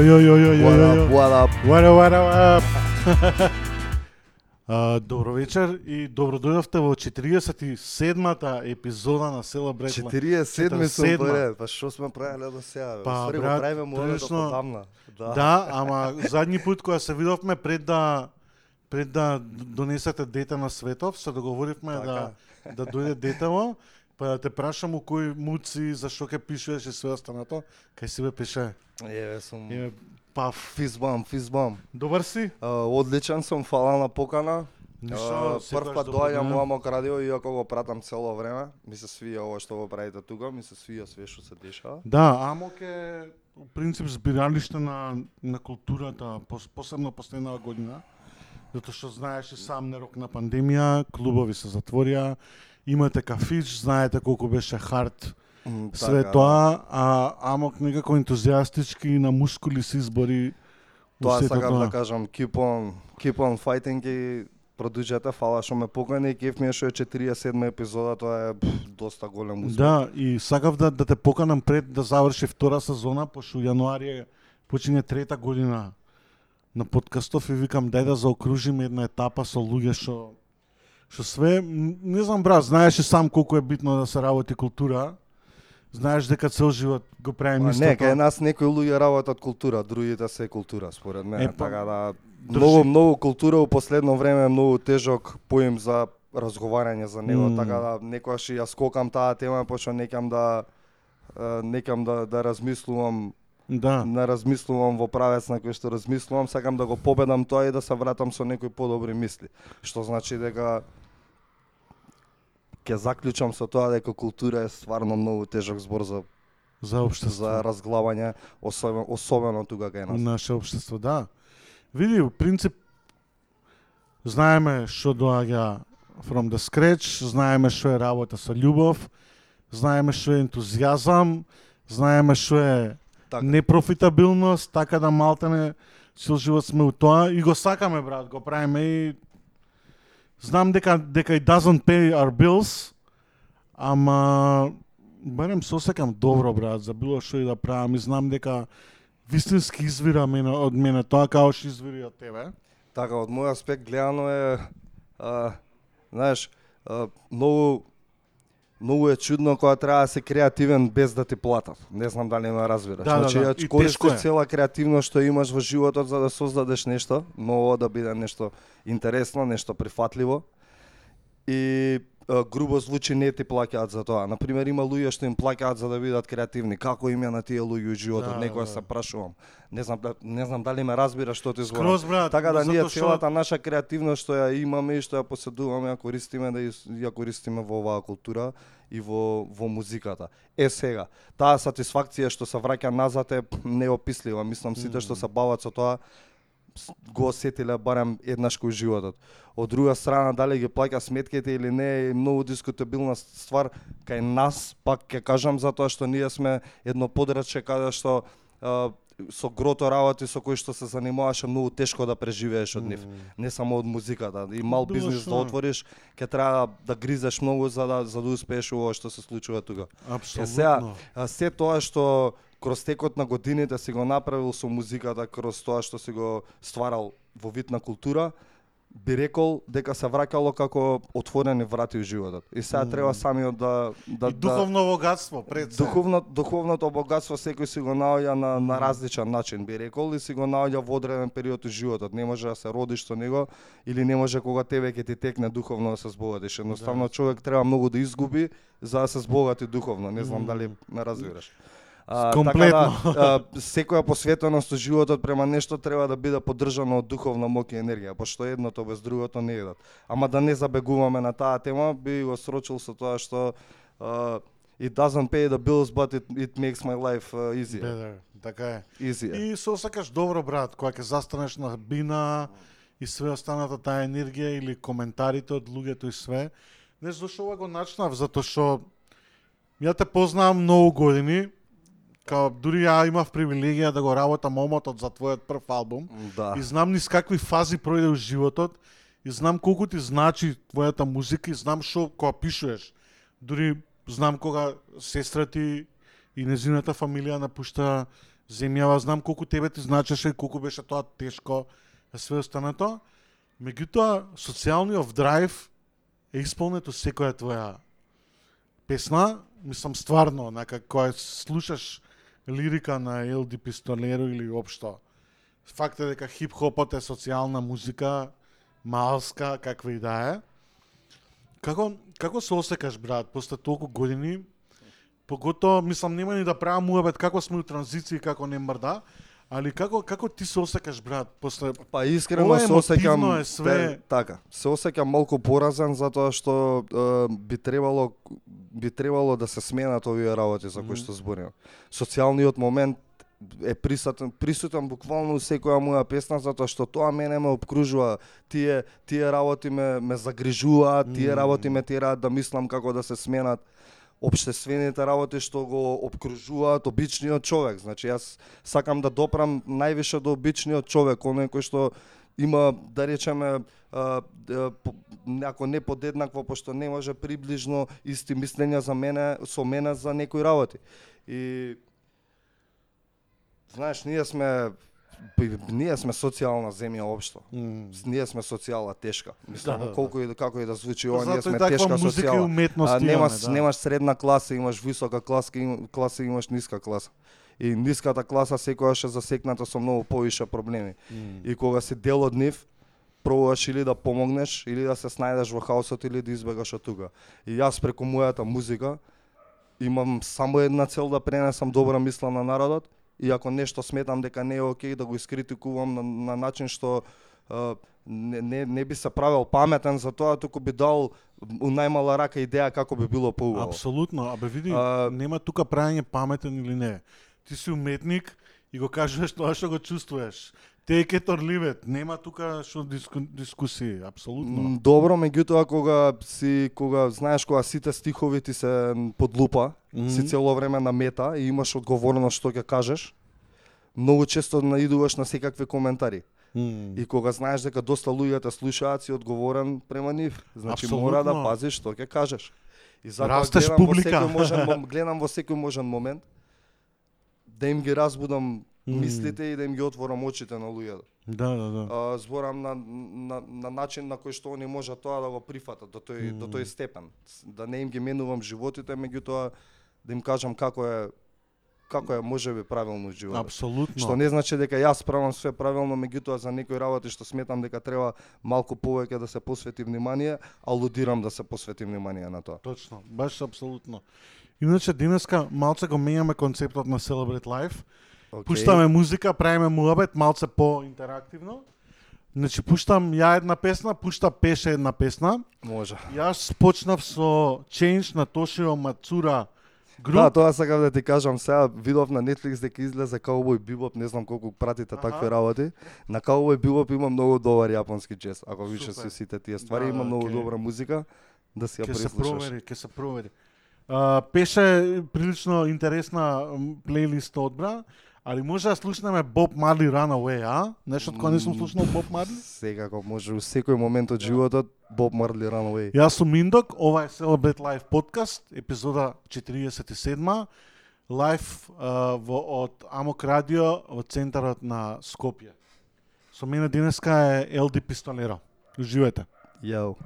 Йо, йо, йо, йо, йо, What up, what up? What up, what up, what up? А, добро вечер и добро дојдовте во 47-та епизода на Celebrate Life. 47 сум 47. поред, па што сме правеле до сега? Па, Ствари, го брат, правиме морето прилично- подамна. Да. Да, ама задни пат кога се видовме пред да пред да донесете дете на светов, се договоривме Така. да да дојде детево, па да те прашам у кој муци, зашо ке пишуваш и све останато, кај си бе пише. Еве сум Е, паф. физбам, физбам. Добар си? А, Одличен сум, фала на покана. Ништо, А, секогаш Прв пат доаѓам во Амок Радио, иако го пратам цело време. Ми се свија ова што го правите тука, ми се свија све што се дешава. Да, Амок е у принцип збиралиште на на културата, пос, посебно последнава година. Затоа што знаеш и сам нерок на пандемија, клубови се затворија, имате кафич, знаете колку беше хард М, све така, тоа, а Амок некако ентузијастички на мускули се избори Тоа сакам да кажам, keep on, keep on fighting и продужете, фала што ме покани, кеф ми е што е 47 епизода, тоа е пф, доста голем успех. Да, и сакав да да те поканам пред да заврши втора сезона, пошто јануари е почине трета година на подкастов и викам дај да заокружиме една етапа со луѓе што што све не знам брат, знаеш и сам колку е битно да се работи култура. Знаеш дека цел живот го правиме Ма истото. не, кај нас некои луѓе работат култура, другите се култура според мене, Е, па, така да држи. многу многу култура у последно време е многу тежок поим за разговарање за него, М. така да некогаш ја скокам таа тема, пошто некам да некам да да размислувам Да. не размислувам во правец на кој што размислувам, сакам да го победам тоа и да се вратам со некои подобри мисли. Што значи дека ќе заклучам со тоа дека култура е стварно многу тежок збор за За општество. за разглавање, особено, особено тука кај нас. наше општество, да. Види, у принцип, знаеме што доаѓа from the scratch, знаеме што е работа со љубов, знаеме што е ентузијазам, знаеме што е Така. непрофитабилност, така да малтене цел живот сме у тоа и го сакаме брат, го правиме и знам дека дека и doesn't pay our bills, ама барем се осекам добро брат за било што и да правам и знам дека вистински извира мене, од мене тоа како што извири од тебе. Така, од мој аспект гледано е, а, знаеш, а, многу многу е чудно кога треба да си креативен без да ти платат. Не знам дали ме разбираш. Да, да, значи, да. тешко користиш цела креативност што имаш во животот за да создадеш нешто, ново да биде нешто интересно, нешто прифатливо. И грубо звучи не ти плаќаат за тоа. Например, има луѓе што им плаќаат за да бидат креативни. Како им е на тие луѓе животот? Да, Некоја да. се прашувам. Не знам, да- не знам дали ме разбираш што ти зборам. Скроз брат. Така да ние што- целата наша креативност што ја имаме и што ја поседуваме, ја користиме да ја- користиме во оваа култура и во во музиката. Е сега, таа сатисфакција што се враќа назад е неопислива. Мислам сите што се бават со тоа го осетиле барем еднаш кој животот. Од друга страна, дали ги плаќа сметките или не е многу дискутабилна ствар кај нас, пак ќе кажам затоа што ние сме едно подрачје каде што а, со грото работи со кои што се занимаваше многу тешко да преживееш од нив. Не само од музиката. И мал Било бизнес што. да отвориш, ќе треба да гризеш многу за да за да успееш ова што се случува тука. Е сега, Апсолутно. се тоа што кроз текот на годините си го направил со музиката, кроз тоа што си го стварал во вид на култура, би рекол дека се враќало како отворени врати у животот. И сега треба самиот да да И духовно богатство пред се. Духовно, духовното богатство секој си го наоѓа на, на различен начин, би рекол, и си го наоѓа во одреден период од животот. Не може да се родиш со него или не може кога тебе ќе ти текне духовно да се збогатиш. Едноставно човек треба многу да изгуби за да се збогати духовно. Не знам дали ме разбираш. А, Комплетно. Така да, а, секоја посветеност од животот према нешто треба да биде поддржано од духовна моќ и енергија, пошто едното без другото не едат. Ама да не забегуваме на таа тема, би го срочил со тоа што а, it doesn't pay the bills, but it, it makes my life uh, easier. Better, така е. Easier. И се осекаш добро, брат, кога ќе застанеш на бина и све останата таа енергија или коментарите од луѓето и све. Не зашо ова го начнав, затоа што ја те познавам многу години, као дури ја имав привилегија да го работам омотот за твојот прв албум. Да. И знам низ какви фази пројде у животот и знам колку ти значи твојата музика и знам што кога пишуваш. Дури знам кога сестра ти и незината фамилија напушта земјава, знам колку тебе ти значеше, колку беше тоа тешко, и све останато. Меѓутоа, социјалниот драйв е исполнет у секоја твоја песна, мислам стварно, нака кога слушаш лирика на Елди Пистолеро или општо. Факт е дека хип-хопот е социјална музика, малска, каква и да е. Како, како се осекаш, брат, после толку години? поготово, мислам, нема ни да правам муабет како сме у транзиција и како не мрда, али како, како ти се осекаш, брат, после... Па искрено се осеќам е све. те- така. Се осеќам малку поразен затоа што е, би требало би требало да се сменат овие работи за кои што зборим. Социјалниот момент е присутен, присутен буквално секоја моја песна затоа што тоа мене ме обкружува. Тие тие работи ме ме загрижуваат, тие работи ме тераат да мислам како да се сменат обштествените работи што го обкружуваат обичниот човек. Значи јас сакам да допрам највише до обичниот човек, оној кој што има да речеме ако не подеднакво пошто не може приближно исти мислења за мене со мене за некои работи. И знаеш, ние сме ние сме социјална земја општо. Ние сме социјала тешка. Мислам, Да, да, да. колку и да- како и да звучи ова, ние сме тешка музика и социјала. уметност А, имаме, немаш, да. немаш средна класа, имаш висока класа, им, класа имаш ниска класа. И ниската класа секогаш е засекната со многу повише проблеми. И кога си дел од нив, пробуваш или да помогнеш, или да се снајдеш во хаосот, или да избегаш од тука. И јас преку мојата музика имам само една цел да пренесам добра мисла на народот, и ако нешто сметам дека не е окей, да го искритикувам на, на начин што а, не, не, не би се правил паметен за тоа, туку би дал у најмала рака идеја како би било поубаво. Апсолутно, абе види, А- нема тука правење паметен или не. Ти си уметник и го кажуваш тоа што го чувствуваш. Take it or leave it. Нема тука што диску, дискусии, апсолутно. Добро, меѓутоа кога си кога знаеш кога сите стихови ти се под лупа, Мгм. си цело време на мета и имаш одговорност што ќе кажеш, многу често наидуваш на секакви коментари. М. И кога знаеш дека доста луѓе те слушаат, си одговорен према нив. Значи мора да пазиш што ќе кажеш. И затоа Растеш гледам публика. во секој можен гледам во секој можен момент да им ги разбудам М. мислите и да им ги отворам очите на луѓето. Да, да, да. А, зборам на, на, на начин на кој што они можат тоа да го прифатат до тој до тој степен. Да не им ги менувам животите, меѓутоа да им кажам како е како е можеби правилно животот. Апсолутно. Што не значи дека јас правам све правилно, меѓутоа за некои работи што сметам дека треба малку повеќе да се посвети внимание, алудирам да се посвети внимание на тоа. Точно, баш апсолутно. Иначе денеска малце го менјаме концептот на Celebrate Life. Okay. Пуштаме музика, правиме муабет малце по-интерактивно. Значи пуштам ја една песна, пушта Пеше една песна. Може. Јас почнав со Change на Тошио Мацура груп. Да, тоа сакам да ти кажам сега, видов на Netflix дека излезе Cowboy Bebop, не знам колку пратите Аха. такви работи. На Cowboy Bebop има многу добар јапонски джез, ако више се сите тие ствари, Да, има многу ке- добра музика, да си ја Ке се преслушаш. провери, ке се провери. А, пеше прилично интересна м, плейлиста одбра, али може да слушнеме Боб Марли Runaway, а? Нешто кога не сум слушнал Боб Марли? Секако може у секој момент од животот Боб Марли Runaway. Јас сум Миндок, ова е Celebrate Live подкаст, епизода 47 лайв а, во од Амок Радио во центарот на Скопје. Со мене денеска е Елди Пистолеро. Уживајте. Јао.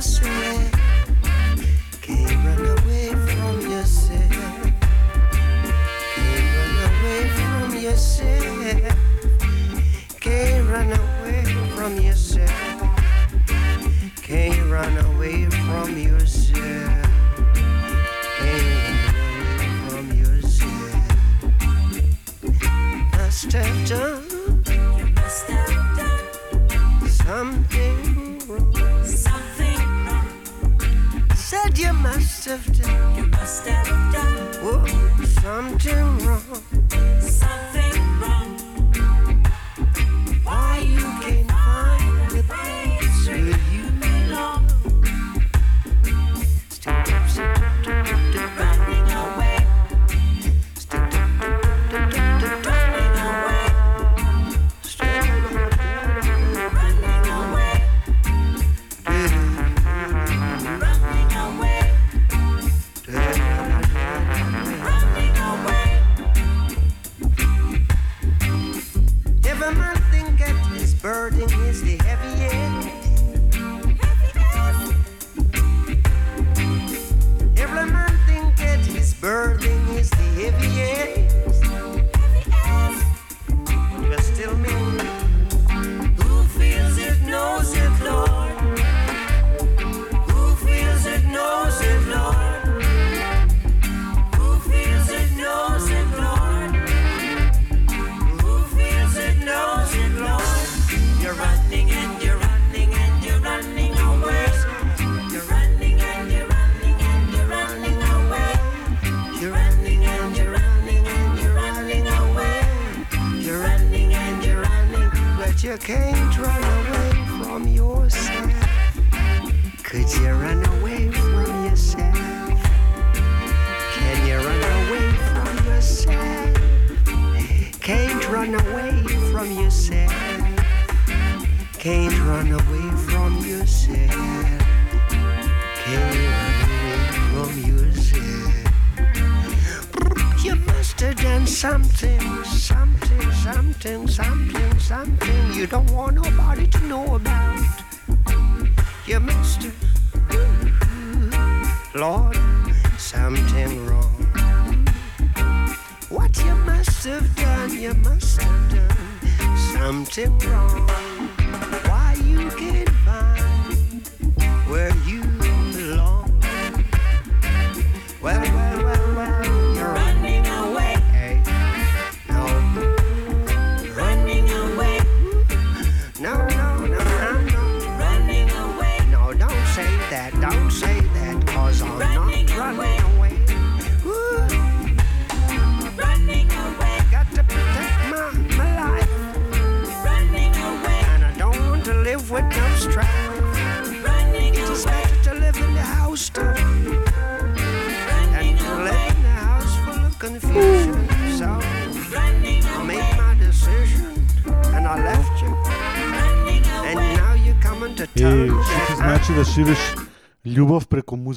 você.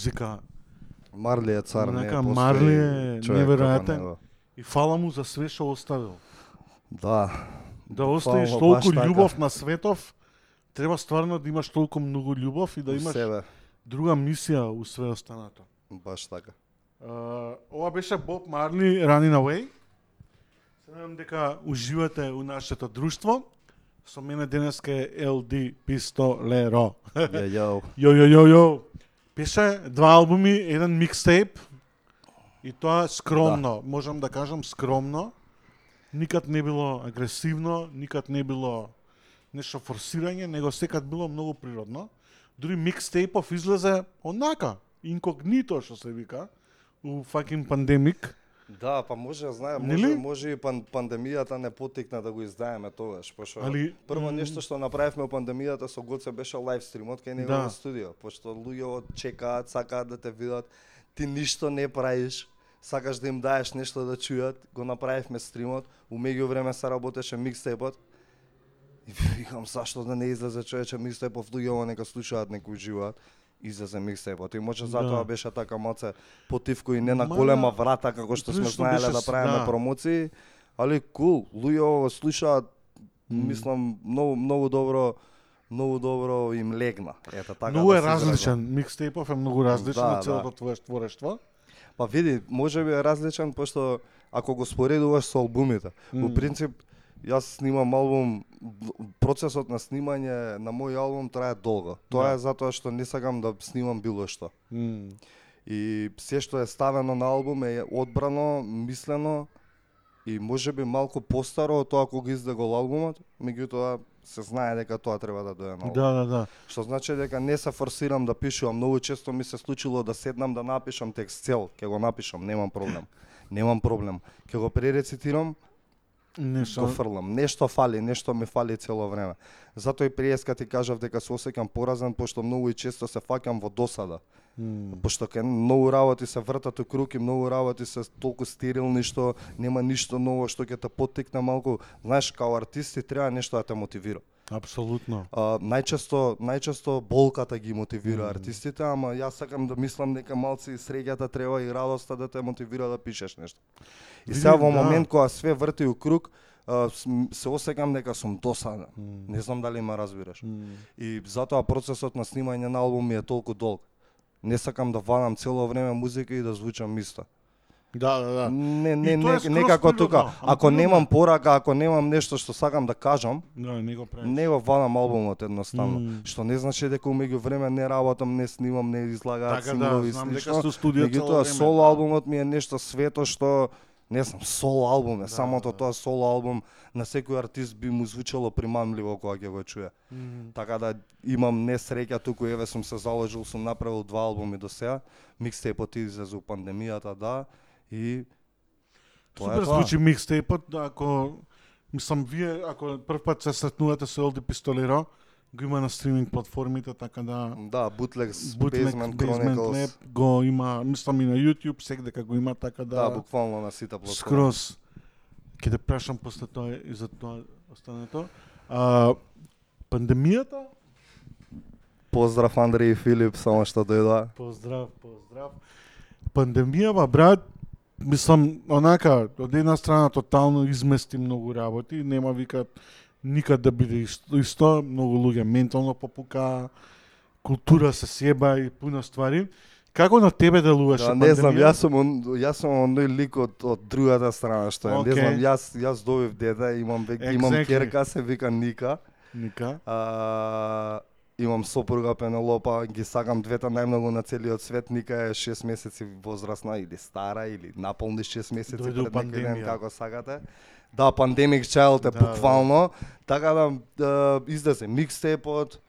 Музика. Марли е цар, не постои Марли е неверојатен. И фала му за све што оставил. Да. Да оставиш толку така. љубов на светов, треба стварно да имаш толку многу љубов и да имаш себе, друга мисија у све останато. баш така. Uh, ова беше Боб Марли Running Away. Се надам дека уживате у нашето друштво. Со мене денеска е LD Пистолеро. Јао. Јо, јо, јо, јо. Беше два албуми, еден микстейп. И тоа скромно, можам да кажам скромно. Никад не било агресивно, никад не било нешто форсирање, него секад било многу природно. Дури микстейпов излезе онака, инкогнито што се вика, у fucking пандемик. Да, па може, знае, Нели? може, може и пан, пандемијата не потикна да го издаеме тогаш, пошто Али, прво нешто што направивме во пандемијата со Гоце беше лайв стримот кај него Да. во студио, пошто луѓе чекаат, сакаат да те видат, ти ништо не правиш, сакаш да им даеш нешто да чујат, го направивме стримот, у меѓувреме се работеше микстейпот. И викам зашто да не излезе човече микстейпов луѓе ово нека слушаат, нека уживаат. Излезе микстейпот и може затоа Да. беше така малце потивко и не на Ма, голема врата како што сме знаеле да правиме да. промоции, али кул, луѓе ово слушаат, М. мислам многу многу добро многу добро им легна. Ето така многу да е различен, микстейпов е многу различен Да, од целото да. твое творештво. Па види, може би е различен пошто ако го споредуваш со албумите. Во М. принцип јас снимам албум процесот на снимање на мој албум трае долго. Тоа Да. е затоа што не сакам да снимам било што. М. И се што е ставено на албум е одбрано, мислено и може би малку постаро од тоа кога издегол албумот, меѓутоа се знае дека тоа треба да дојде на албум. Да, да, да. Што значи дека не се форсирам да пишувам, многу често ми се случило да седнам да напишам текст цел, ќе го напишам, немам проблем. Немам проблем. Ќе го пререцитирам, Нешто. го фрлам. Нешто фали, нешто ми фали цело време. Затоа и приеска ти кажав дека се осеќам поразен, пошто многу и често се фаќам во досада. М. Пошто ке многу работи се вртат у круг и многу работи се толку стерилни што нема ништо ново што ќе те поттикне малку. Знаеш, као артисти треба нешто да те мотивира. Апсолутно. А, најчесто најчесто болката ги мотивира Мм. артистите, ама јас сакам да мислам дека малци и среќата треба и радоста да те мотивира да пишеш нешто. И сега во да. момент кога све врти у круг, а, се осекам дека сум досаден. М. Не знам дали ме разбираш. М. И затоа процесот на снимање на албум ми е толку долг. Не сакам да вадам цело време музика и да звучам исто. Да, да, да. Не, не, не, некако тука. ама Ако немам порака, ако немам нешто што сакам да кажам, Да, не го правиш. не го вадам албумот едноставно. Мм. Што не значи дека умеѓу време не работам, не снимам, не излагаат Така да, синглови, знам дека сте у студио цело време. соло да. албумот ми е нешто свето што не знам, соло албум е, Да, самото да. тоа соло албум на секој артист би му звучало примамливо кога ќе го чуе. М. Така да имам не среќа туку, еве сум се заложил, сум направил два албуми до сега. Микстейпот излезе у пандемијата, да, и тоа Супер е тоа. звучи микстейпот, да, ако Мислам, вие, ако прв пат се сретнувате со Елди Пистолеро, го има на стриминг платформите, така да... Да, Bootlegs, Bootleg Basement Basement Chronicles. Lab го има, мислам и на YouTube, секаде го има, така да... Да, буквално на сите платформи. Скроз. Ќе те прашам после тоа и за тоа останато. А, пандемијата? Поздрав Андреј и Филип, само што дојдоа. Поздрав, поздрав. Пандемија, ба, брат, мислам, онака, од една страна тотално измести многу работи, нема викат никад да биде исто, исто многу луѓе ментално попука, култура се себа и пуна ствари. Како на тебе делуваше Да, не знам, јас сум он- јас сум оној лик од од другата страна што е. Окей. Не знам, јас јас добив дете, имам век, имам Exactly. керка се вика Ника. Ника. А, имам сопруга Пенелопа, ги сакам двете најмногу на целиот свет. Ника е 6 месеци возрастна или стара или наполни 6 месеци Дојде у пред некој ден како сакате. Да, Pandemic Child е Да, буквално. Така да, да излезе микстейпот,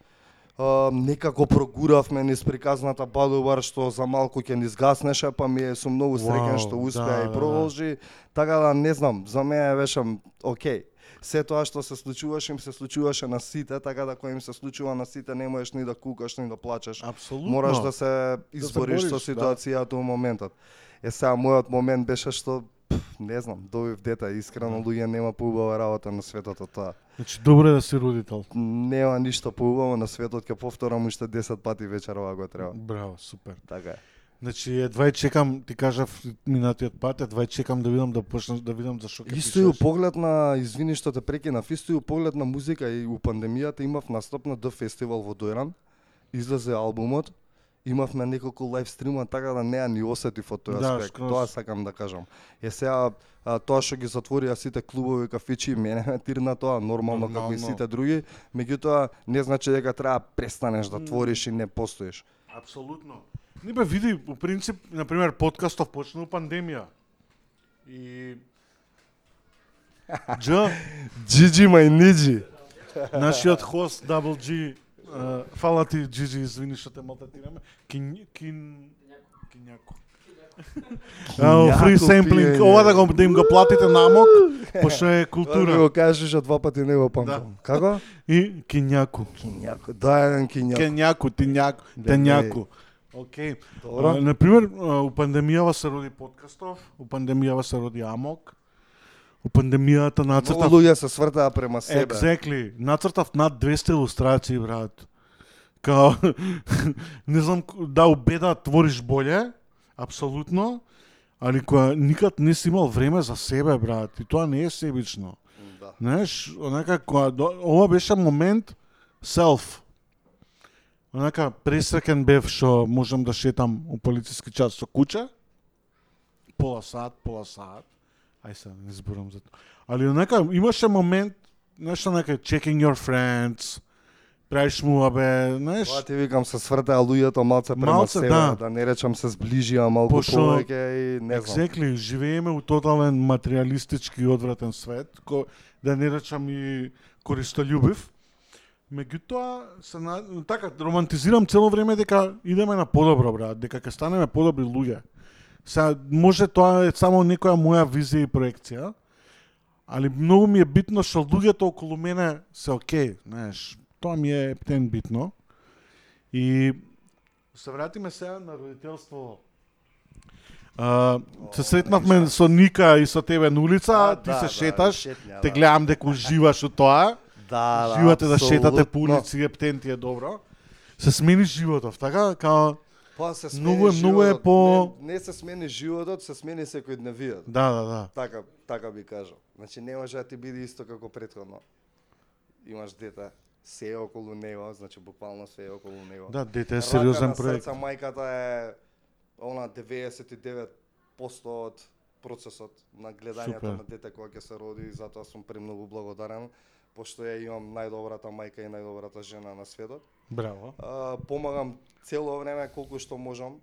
Uh, некако прогуравме низ приказната Бадубар што за малку ќе ни згаснеше, па ми е сум многу среќен Вау, што да, успеа да, и да. продолжи. Така да не знам, за мене беше окей. Се тоа што се случуваше, им се случуваше на сите, така да кој им се случува на сите не можеш ни да кукаш ни да плачеш. Апсолутно. Мораш да се избориш бориш, со да. ситуацијата у моментот. Е сега мојот момент беше што пф, не знам, добив дете, искрено луѓе нема поубава работа на светот од тоа. Значи, добро е да си родител. Нема ништо поубаво на светот, ќе повторам уште 10 пати вечерова го треба. Браво, супер. Така е. Значи, едва и чекам, ти кажав минатиот пат, едва и чекам да видам да почнеш да видам за што ќе Исто и поглед на, извини што те прекинав, исто и поглед на музика и у пандемијата имав настап на Д фестивал во Дојран. Излезе албумот, имавме неколку лайв стрима, така да неа ни осетив од тој Да, аспект. скроз. Тоа сакам да кажам. Е сега а, тоа што ги затворија сите клубови, кафичи, мене ме тирна тоа нормално, како и сите други, меѓутоа не значи дека треба да престанеш да твориш и не постоиш. Апсолутно. Не бе види, по принцип, на пример, подкастов почна у пандемија. И Дж, Джиджи мај ниджи. нашиот хост Double G, фала ти Джиджи, извини што те малтатираме. Кин кин кинјако. Ау, фри семплинг, ова да го да им го платите намок, пошто е култура. го кажеш, а два пати не го памтам. Како? И кинјако. Кинјако. Да, еден кинјако. Кењако, тињако, Да, тењако. Океј. Добро. На пример, у пандемијава се роди подкастов, у пандемијава се роди Амок. У пандемијата нацртав луѓе се свртаа према себе. Exactly. Нацртав над 200 илустрации, брат. Као, не знам да убеда твориш боле, апсолутно, али која никад не си имал време за себе, брат, и тоа не е себично. Да. Знаеш, онака, која, ова беше момент self. Онака, пресреќен бев што можам да шетам у полициски час со куче, пола сат, пола сат, ај се не зборам за тоа. Али онака, имаше момент, знаеш, онака, checking your friends, правиш му, абе, знаеш, Тоа ти викам се свртаа луѓето малце према Малце, себе, да. да не речам се зближија малку Пошто- повеќе и не знам. Exactly, живееме у тотален материјалистички и одвратен свет, ко, да не речам и користолюбив. Меѓутоа, се на, така, романтизирам цело време дека идеме на подобро, брат, дека ќе станеме подобри луѓе. Сега, може тоа е само некоја моја визија и проекција, али многу ми е битно што луѓето околу мене се окей, знаеш, тоа ми е птен битно. И се вратиме сега на родителство. А, се сретнавме со Ника и со тебе на улица, А, ти да, се да, шеташ, шетња, те да. гледам дека уживаш у тоа. Да, да, Живате да шетате по улици, ептен ти е добро. Се смени животов, така? Као, Па се смени Многу е- многу е животот. по- Не, не се смени животот, се смени секојдневиот. да, да, да. Така, така би кажал. Значи не може да ти биде исто како претходно. Имаш дете, се е околу него, значи буквално се е околу него. Да, дете е сериозен Рака проект. срца мајката е она 99% од процесот на гледањето Супер. на дете кога ќе се роди затоа сум премногу благодарен пошто ја имам најдобрата мајка и најдобрата жена на светот. Браво. А, помагам цело време колку што можам.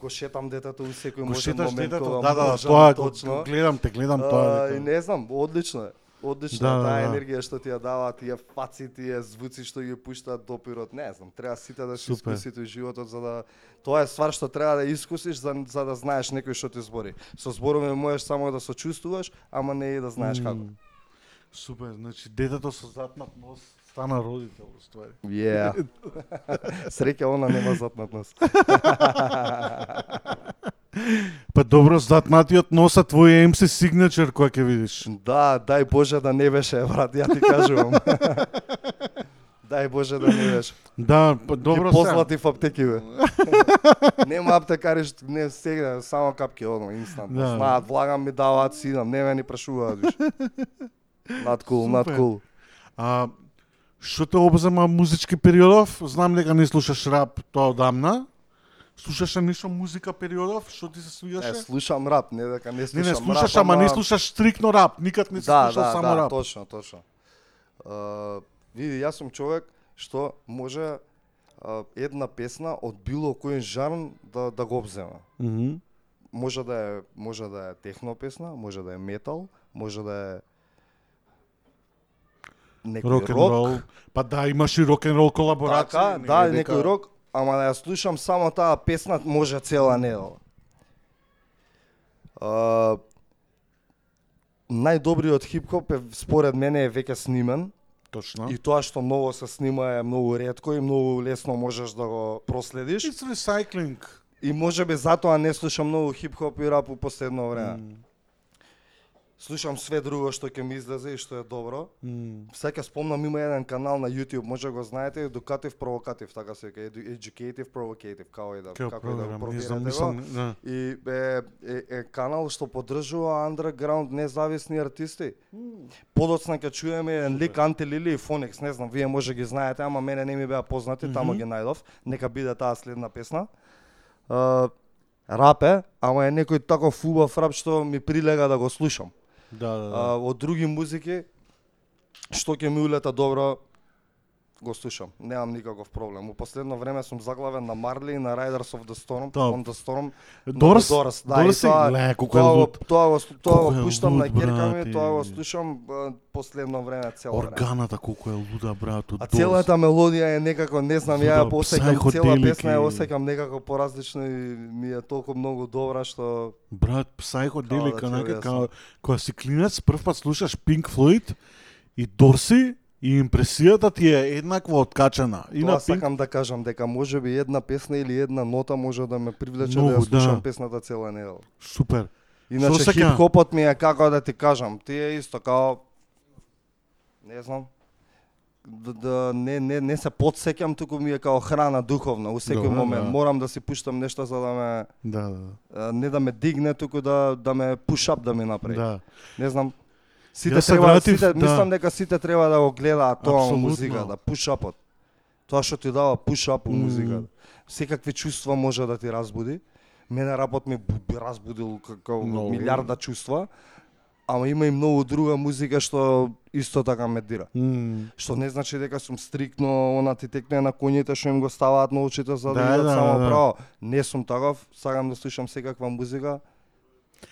Го шетам детето у секој Го можен момент детето, кога да, да, можам, тоа точно. го гледам те, гледам А, тоа. и дека- не знам, одлично е. Одлично, Да, да, таа да. енергија што ти ја дава, тие фаци, тие звуци што ги пуштаат допирот, не знам, треба сите да се искусите во животот за да тоа е ствар што треба да искусиш за, за да знаеш некој што ти збори. Со зборови можеш само да сочувствуваш, ама не и да знаеш како. Супер, значи детето со затнат нос стана родител во ствари. Yeah. Среќа она нема затнат нос. Па добро, затнатиот носа твој MC signature кој ќе видиш. Да, дај Боже да не беше, брат, ја ти кажувам. дај Боже да не беше. Да, па добро Ги познати в аптекиве. Нема аптекари што не сега само капки одно инстант. Да. Знаат, влагам ми даваат си идам, не ме ни прашуваат. Кул, над Супер. кул. А што те обзема музички периодов? Знам дека не слушаш рап тоа одамна. Слушаше нешто музика периодов? Што ти се Е, свигаше? слушам рап, не дека не Не, слушам не слушаш, рап, ама не слушаш стрикно рап. Никад не си Да, слушал да, само да, рап. точно, точно. Uh, види, јас сум човек што може а, една песна од било кој жанр да да го обзема. Мгм. Може да е може да е техно песна, може да е метал, може да е некој Рок рок, рол. Па да, имаш и рок н рол колаборација. така, да, некој рок, ама да ја слушам само таа песна може цела недела. Uh, најдобриот хип-хоп е според мене е веќе снимен Точно. и тоа што ново се снима е многу ретко и многу лесно можеш да го проследиш It's recycling. и можеби затоа не слушам многу хип-хоп и рап у последно време. М, Слушам све друго што ќе ми излезе и што е добро. м. Сега спомнам има еден канал на YouTube, може го знаете, Educative Provocative, така се вика, Edu- Educative Provocative, како и да Кео како и да програм, го да. И е, е, е канал што поддржува underground независни артисти. Подоцна ќе чуеме еден лик Анти Лили и Фоникс, не знам, вие може ги знаете, ама мене не ми беа познати, тамо ги најдов. Нека биде таа следна песна. Uh, рап е, ама е некој таков убав рап што ми прилега да го слушам. Да, да, да. А, од други музики што ќе ми улета добро го слушам. Немам никаков проблем. У последно време сум заглавен на Марли и на Riders of the Storm, Топ. on the Storm. Дорс? Дорс, да, Дорс тоа, Ле, тоа, го- тоа, го, тоа го пуштам на керка ми, тоа го слушам последно време цело време. Органата колку е луда, брат, од А целата мелодија е некако, не знам, ја посеќам цела песна ја осеќам некако поразлично и ми е толку многу добра што Брат, Како да као, кога си клинец, прв пат слушаш Pink Floyd и Дорси, и импресијата ти е еднакво откачена. И Тоа на Pink сакам да кажам дека може би една песна или една нота може да ме привлече Многу, да ја слушам да. песната цела недела. Супер. Иначе Со сека- хип-хопот ми е како да ти кажам, ти е исто као не знам да, да не, не, не се подсеќам, туку ми е као храна духовна у секој момент. да. Морам да си пуштам нешто за да ме Да, да, а, не да ме дигне, туку да да ме пушап да ми направи. да. Не знам. Сите се треба, вратив, сите, да. мислам дека сите треба да го гледаат тоа музика, да пушапот. Тоа што ти дава пушап Мм. музика. Секакви чувства може да ти разбуди. Мене рапот ми разбудил како Многу. милиарда чувства. Ама има и многу друга музика што исто така ме дира. М, Што не значи дека сум стрикно она ти текне на коњите што им го ставаат на очите за да, Да, идат да, само да. право. Не сум таков, сакам да слушам секаква музика.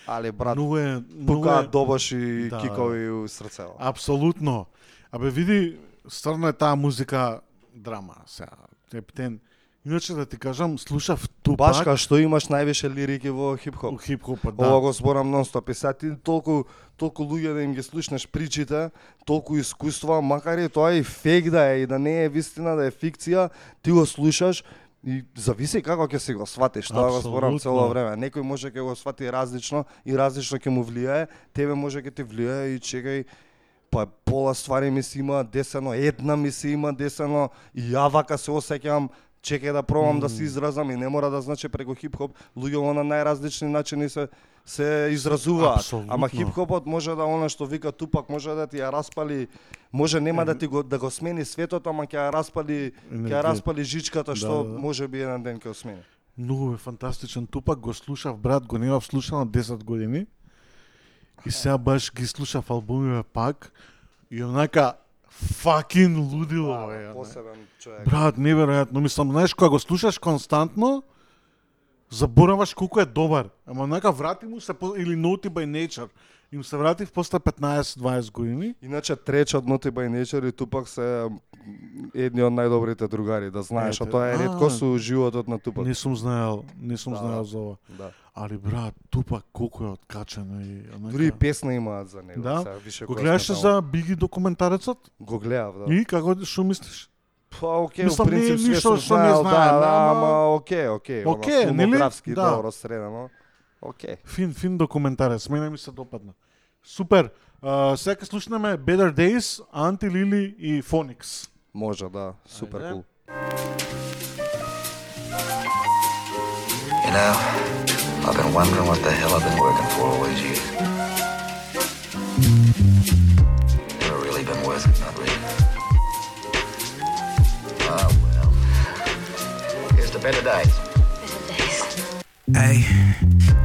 Але брат, Многу е, многу е, добаш и Да. кикови у срцево. Апсолутно. Абе види, стварно е таа музика драма сега. Ептен. Иначе да ти кажам, слушав Тупак Баш кај што имаш највише лирики во у хип-хоп. хип-хопот, Ова да. го зборам нон-стоп и сега ти толку толку луѓе да им ги слушнеш причите, толку искуства, макар и тоа и фейк да е и да не е вистина, да е фикција, ти го слушаш и зависи како ќе си го сватиш, тоа го зборам цело време. Некој може ќе го свати различно и различно ќе му влијае, тебе може ќе ти влијае и чекај па пола ствари ми се има десено, една ми се има десено и ја вака се осеќам чекај да пробам да се изразам и не мора да значи преку хип-хоп, луѓе на најразлични начини се се изразуваат. Ама хип-хопот може да она што вика Тупак може да ти ја распали, може нема да ти го да го смени светот, ама ќе ја распали, ќе распали жичката што Да, да. може би еден ден ќе ја смени. Многу е фантастичен Тупак, го слушав брат, го немав слушано 10 години. И сега баш ги слушав албумиве пак и онака факин лудило е. онака. Посебен човек. Брат, неверојатно, мислам, знаеш кога го слушаш константно, забораваш колку е добар. Ама нека врати му се по- или Naughty by Nature. Им се вратив после 15-20 години. Иначе тречот Naughty by Nature и Тупак се едни од најдобрите другари, да знаеш, а тоа е А. ретко со животот на Тупак. Не сум знаел, не сум Да, знаел да. за ова. Да. Али брат, тупак колку е откачено и онака- Дури и песна имаат за него. Да. сега, више Го гледаше таму. за Биги документарецот? Го гледав, да. И како што мислиш? Па, Мислам, во принцип не ништо што не знаел, да, да, ама- окей, она, Окей, нели? Да. добро средено. Окей. Фин, фин документарец, мене ми се допадна. Супер. Uh, сега ќе слушнеме Better Days, Анти Лили и Phoenix. Може, да, супер Ајде. кул. You know, I've been wondering what the hell I've been working for all these years. Never really been worth it, not really. Ah, well. Here's the better days. Hey,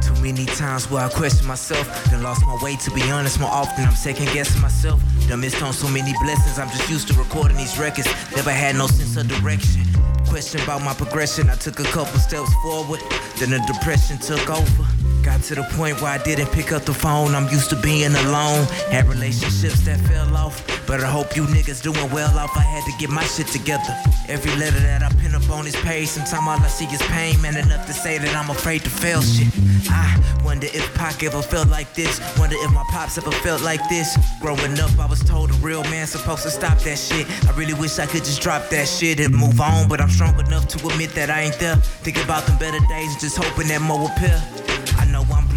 too Many times where I question myself, then lost my way. To be honest, more often I'm second guessing myself. Done missed on so many blessings. I'm just used to recording these records. Never had no sense of direction. Question about my progression. I took a couple steps forward, then the depression took over. Got to the point where I didn't pick up the phone. I'm used to being alone. Had relationships that fell off. But I hope you niggas doing well off. I had to get my shit together. Every letter that I pin up on this page, sometimes all I see is pain. Man, enough to say that I'm afraid to fail shit. I wonder if Pac ever felt like this. Wonder if my pops ever felt like this. Growing up, I was told a real man supposed to stop that shit. I really wish I could just drop that shit and move on. But I'm strong enough to admit that I ain't there. Think about them better days and just hoping that more will appear.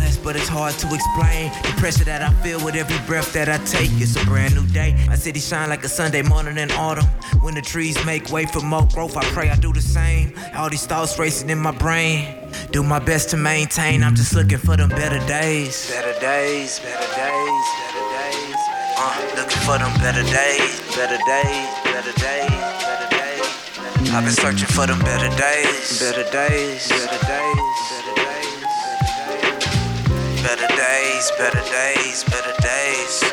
I know I'm blessed, but it's hard to explain the pressure that I feel with every breath that I take. It's a brand new day. My city shine like a Sunday morning in autumn. When the trees make way for more growth, I pray I do the same. All these thoughts racing in my brain. Do my best to maintain. I'm just looking for them better days. Better days, better days, better days. Uh, looking for them better days, better days, better days, better days. I've been searching for them better days, better days, better days, better days, better days, better days, better days.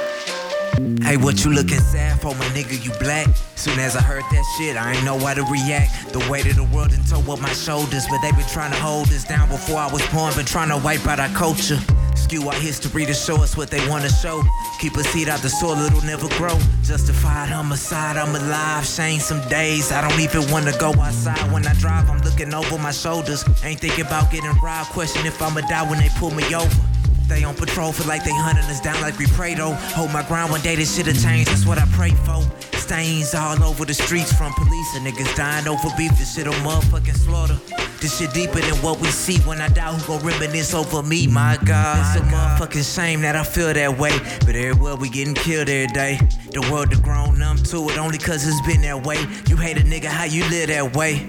Hey, what you looking sad for, my nigga? You black? Soon as I heard that shit, I ain't know how to react. The weight of the world done tow up my shoulders, but they been trying to hold us down before I was born, been trying to wipe out our culture. Skew our history to show us what they wanna show. Keep a seed out the soil, it'll never grow. Justified homicide, I'm alive. Shame some days, I don't even wanna go outside. When I drive, I'm looking over my shoulders. Ain't thinking about getting robbed, question if I'ma die when they pull me over. They on patrol, feel like they hunting us down like we pray though. Hold my ground, one day this shit'll change, that's what I pray for. Stains all over the streets from police and niggas dying over beef. This shit'll motherfucking slaughter. This shit deeper than what we see. When I die, who gon' reminisce over me? My God, it's a motherfucking shame that I feel that way. But everywhere we getting killed every day. The world done grown numb to it only cause it's been that way. You hate a nigga, how you live that way?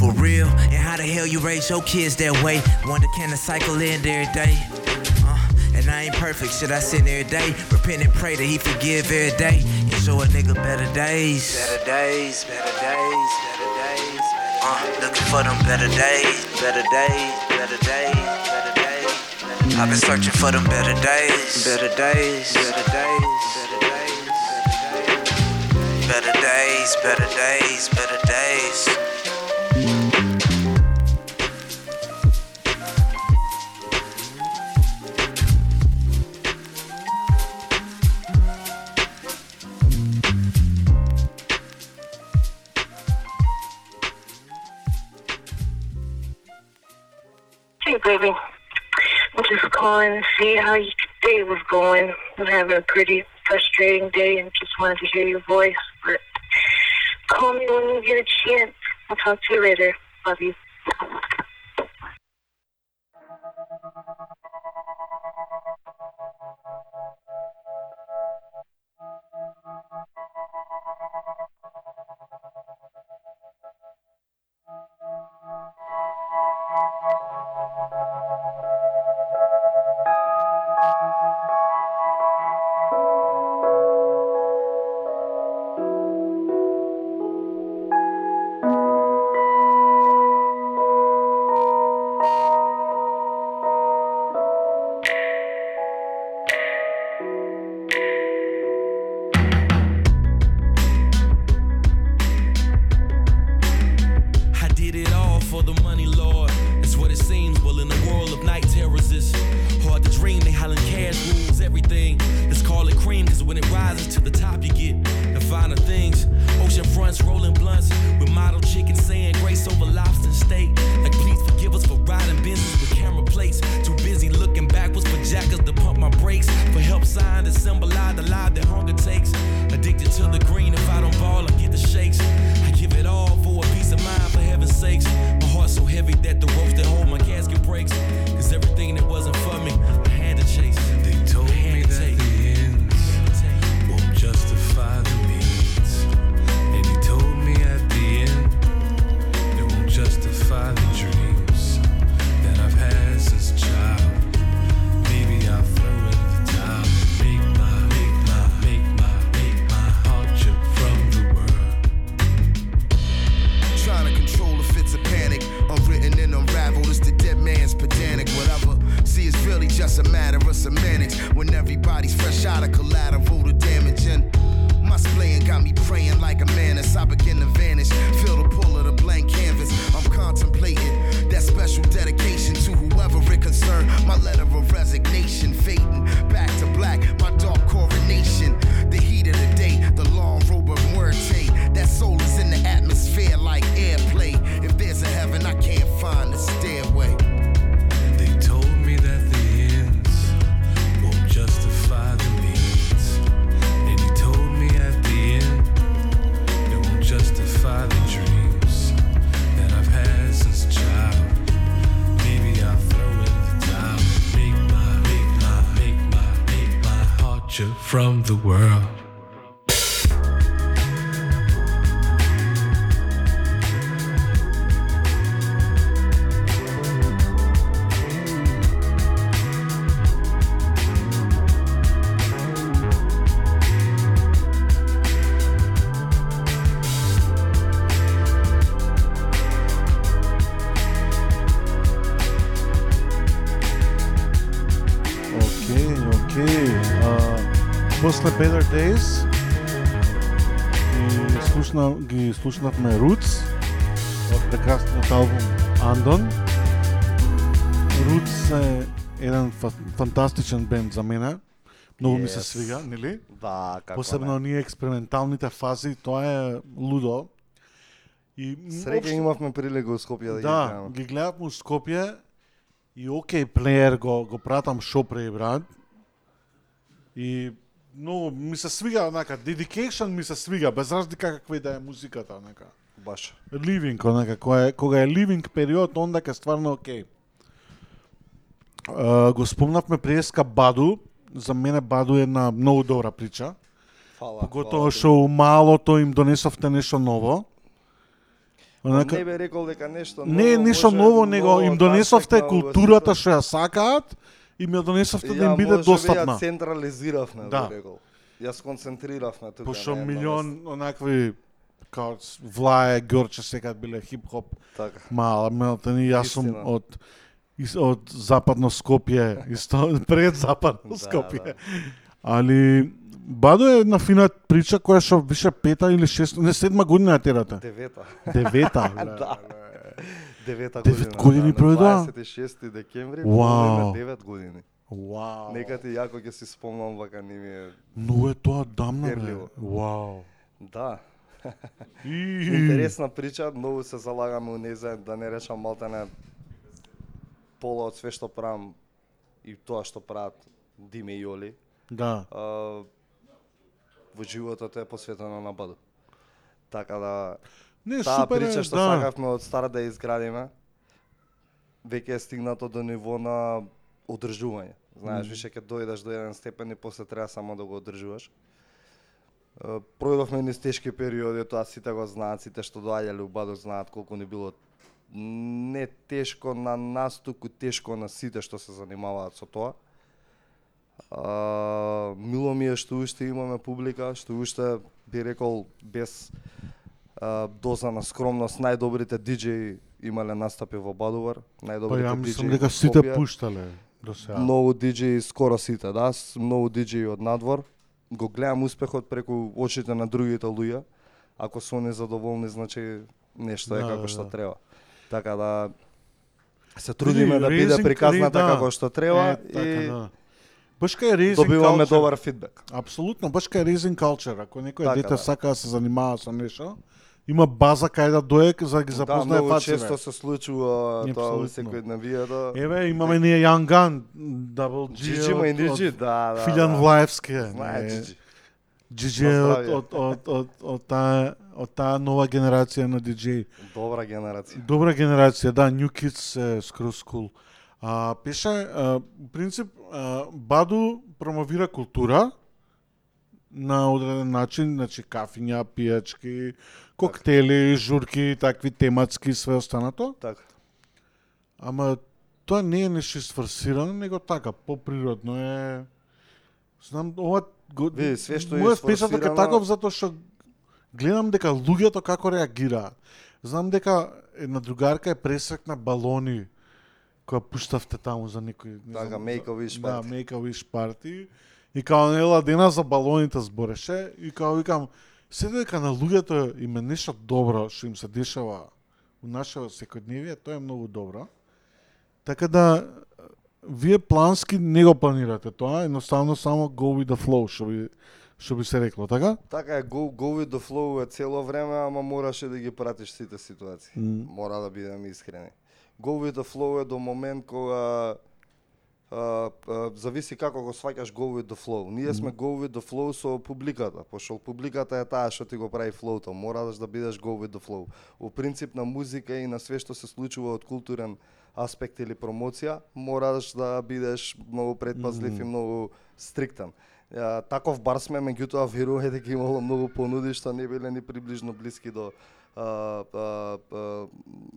For real, and how the hell you raise your kids that way? Wonder can the cycle end every day? And I ain't perfect, shit I sin every day. Repent and pray that he forgive every day. And show a nigga better days. Better days, better days, better days. Uh, looking for them better days, better days, better days, better days. I've been searching for them better days, better days, better days, better days, better days, better days, better days. Hey, baby. I'm just calling to see how your day was going. I'm having a pretty frustrating day and just wanted to hear your voice. But call me when you get a chance. I'll talk to you later. Love you. Thank you. rises to the top, you get the finer things. Ocean fronts, rolling blunts with model chicken saying grace over lobster steak. Like, please forgive us for riding business with camera plates. Too busy looking backwards for jackers to pump my brakes. For help sign to symbolize from the world. Слушнавме Roots од прекрасниот албум Andon. Roots е еден фа- фантастичен бенд за мене. Многу ми се Yes. свига, нели? Да, како Посебно не. оние експерименталните фази, тоа е лудо. И Среќа имавме прилика во Скопје да, ги Да, гледаме. ги гледавме у Скопје и окей плеер го го пратам шопре и брат. И многу ми се свига, онака, dedication ми се свига, без разлика каква и да е музиката, онака. Баш. Living, онака, кога е, кога е living период, онда е стварно окей. Uh, го спомнавме преска Баду, за мене Баду е една многу добра прича. Фала. Поготово што у малото им донесовте нешто ново. Онака... Не бе рекол дека нешто ново. Не може ново, него ново им донесовте аспект на културата што ја сакаат и ми ја донесовте да им биде достапна. Ја централизиравме, Да. да. би рекол. Ја сконцентриравме тука. Пошто на едно милион онакви као Влае, Горче секад биле хип-хоп Така. мала, мелтани, јас сум од од западно Скопје, исто пред западно Да, Скопје. да. Али Бадо е една фина прича која што више пета или шеста, не седма година ја терате. Девета. Девета. Да. Девета Девет година. години да, проведоа? На 26 декември Вау. Вау. 9 години. Вау. Нека ти јако ќе си спомнам вака ни ми е Но е тоа дамна, бе. Вау. Да. И... Интересна прича, многу се залагаме у незе, да не речам малтене пола од све што правам и тоа што прават Диме и Јоли. Да. а, во животот е посветено на Баду. Така да Не, таа супер е, прича што да. сакавме од стара да ја изградиме, веќе е стигнато до ниво на одржување. Знаеш, Мгм. више ќе дојдеш до еден степен и после треба само да го одржуваш. Е, Пројдовме низ тешки периоди, тоа сите го знаат, сите што доаѓале у знаат колку ни било не тешко на нас, туку тешко на сите што се занимаваат со тоа. А, мило ми е што уште имаме публика, што уште би рекол без доза на скромност најдобрите диџеи имале настапи во Бадувар, Па најдобрите ја мислам дека сите пуштале до сега. Многу диџеи, скоро сите, да, многу диџеи од надвор. Го гледам успехот преку очите на другите луѓе. Ако се они задоволни, значи нешто е Да, како да, што да. треба. Така да се трудиме да биде приказната да. како што треба Е, така, и да. Баш кај raising добиваме culture. добар фидбек. Апсолутно, баш кај raising culture. Ако некој Така, дете да. сака да се занимава со нешто, има база кај да дојде за да ги Да, запознае многу фациве. често се случува тоа Апсолутно. во секој навијата. Еве, имаме ние Gun, Double G, Джиджи Мајниджи, од да, да. Филјан да. Влаевски. не, Джиджи. Од, од, од, од, од, таа, од таа нова генерација на диджеи. Добра генерација. Добра генерација, да, New Kids е скроз cool. А, пеше, принцип, Баду промовира култура на одреден начин, значи кафиња, пијачки, коктели, журки, такви тематски и све останато. Така. Ама тоа не е нешто сфорсирано, него така, поприродно е... Знам, ова... Го... Види, све што спешаток е сфорсирано- таков затоа што гледам дека луѓето како реагираат. Знам дека една другарка е пресрекна балони која пуштавте таму за некој не Така, Make a Wish Да, party. Make a Wish party. И као нела дена за балоните збореше и као викам се дека на луѓето им е нешто добро што им се дешава у нашето секојдневие, тоа е многу добро. Така да вие плански не го планирате тоа, едноставно само go with the flow, што би што би се рекло, така? Така е, go, go with the flow е цело време, ама мораше да ги пратиш сите ситуации. М. Мора да бидеме искрени. Go with the flow е до момент кога а, а, зависи како го сваќаш go with the flow. Ние сме go with the flow со публиката, пошто публиката е таа што ти го прави флоуто. Мораш да бидеш go with the flow. У принцип на музика и на све што се случува од културен аспект или промоција, мораш да бидеш многу предпазлив и многу стриктен. Ја, таков бар сме, меѓутоа веруваме дека имало многу понуди што не биле ни приближно блиски до а, а, а,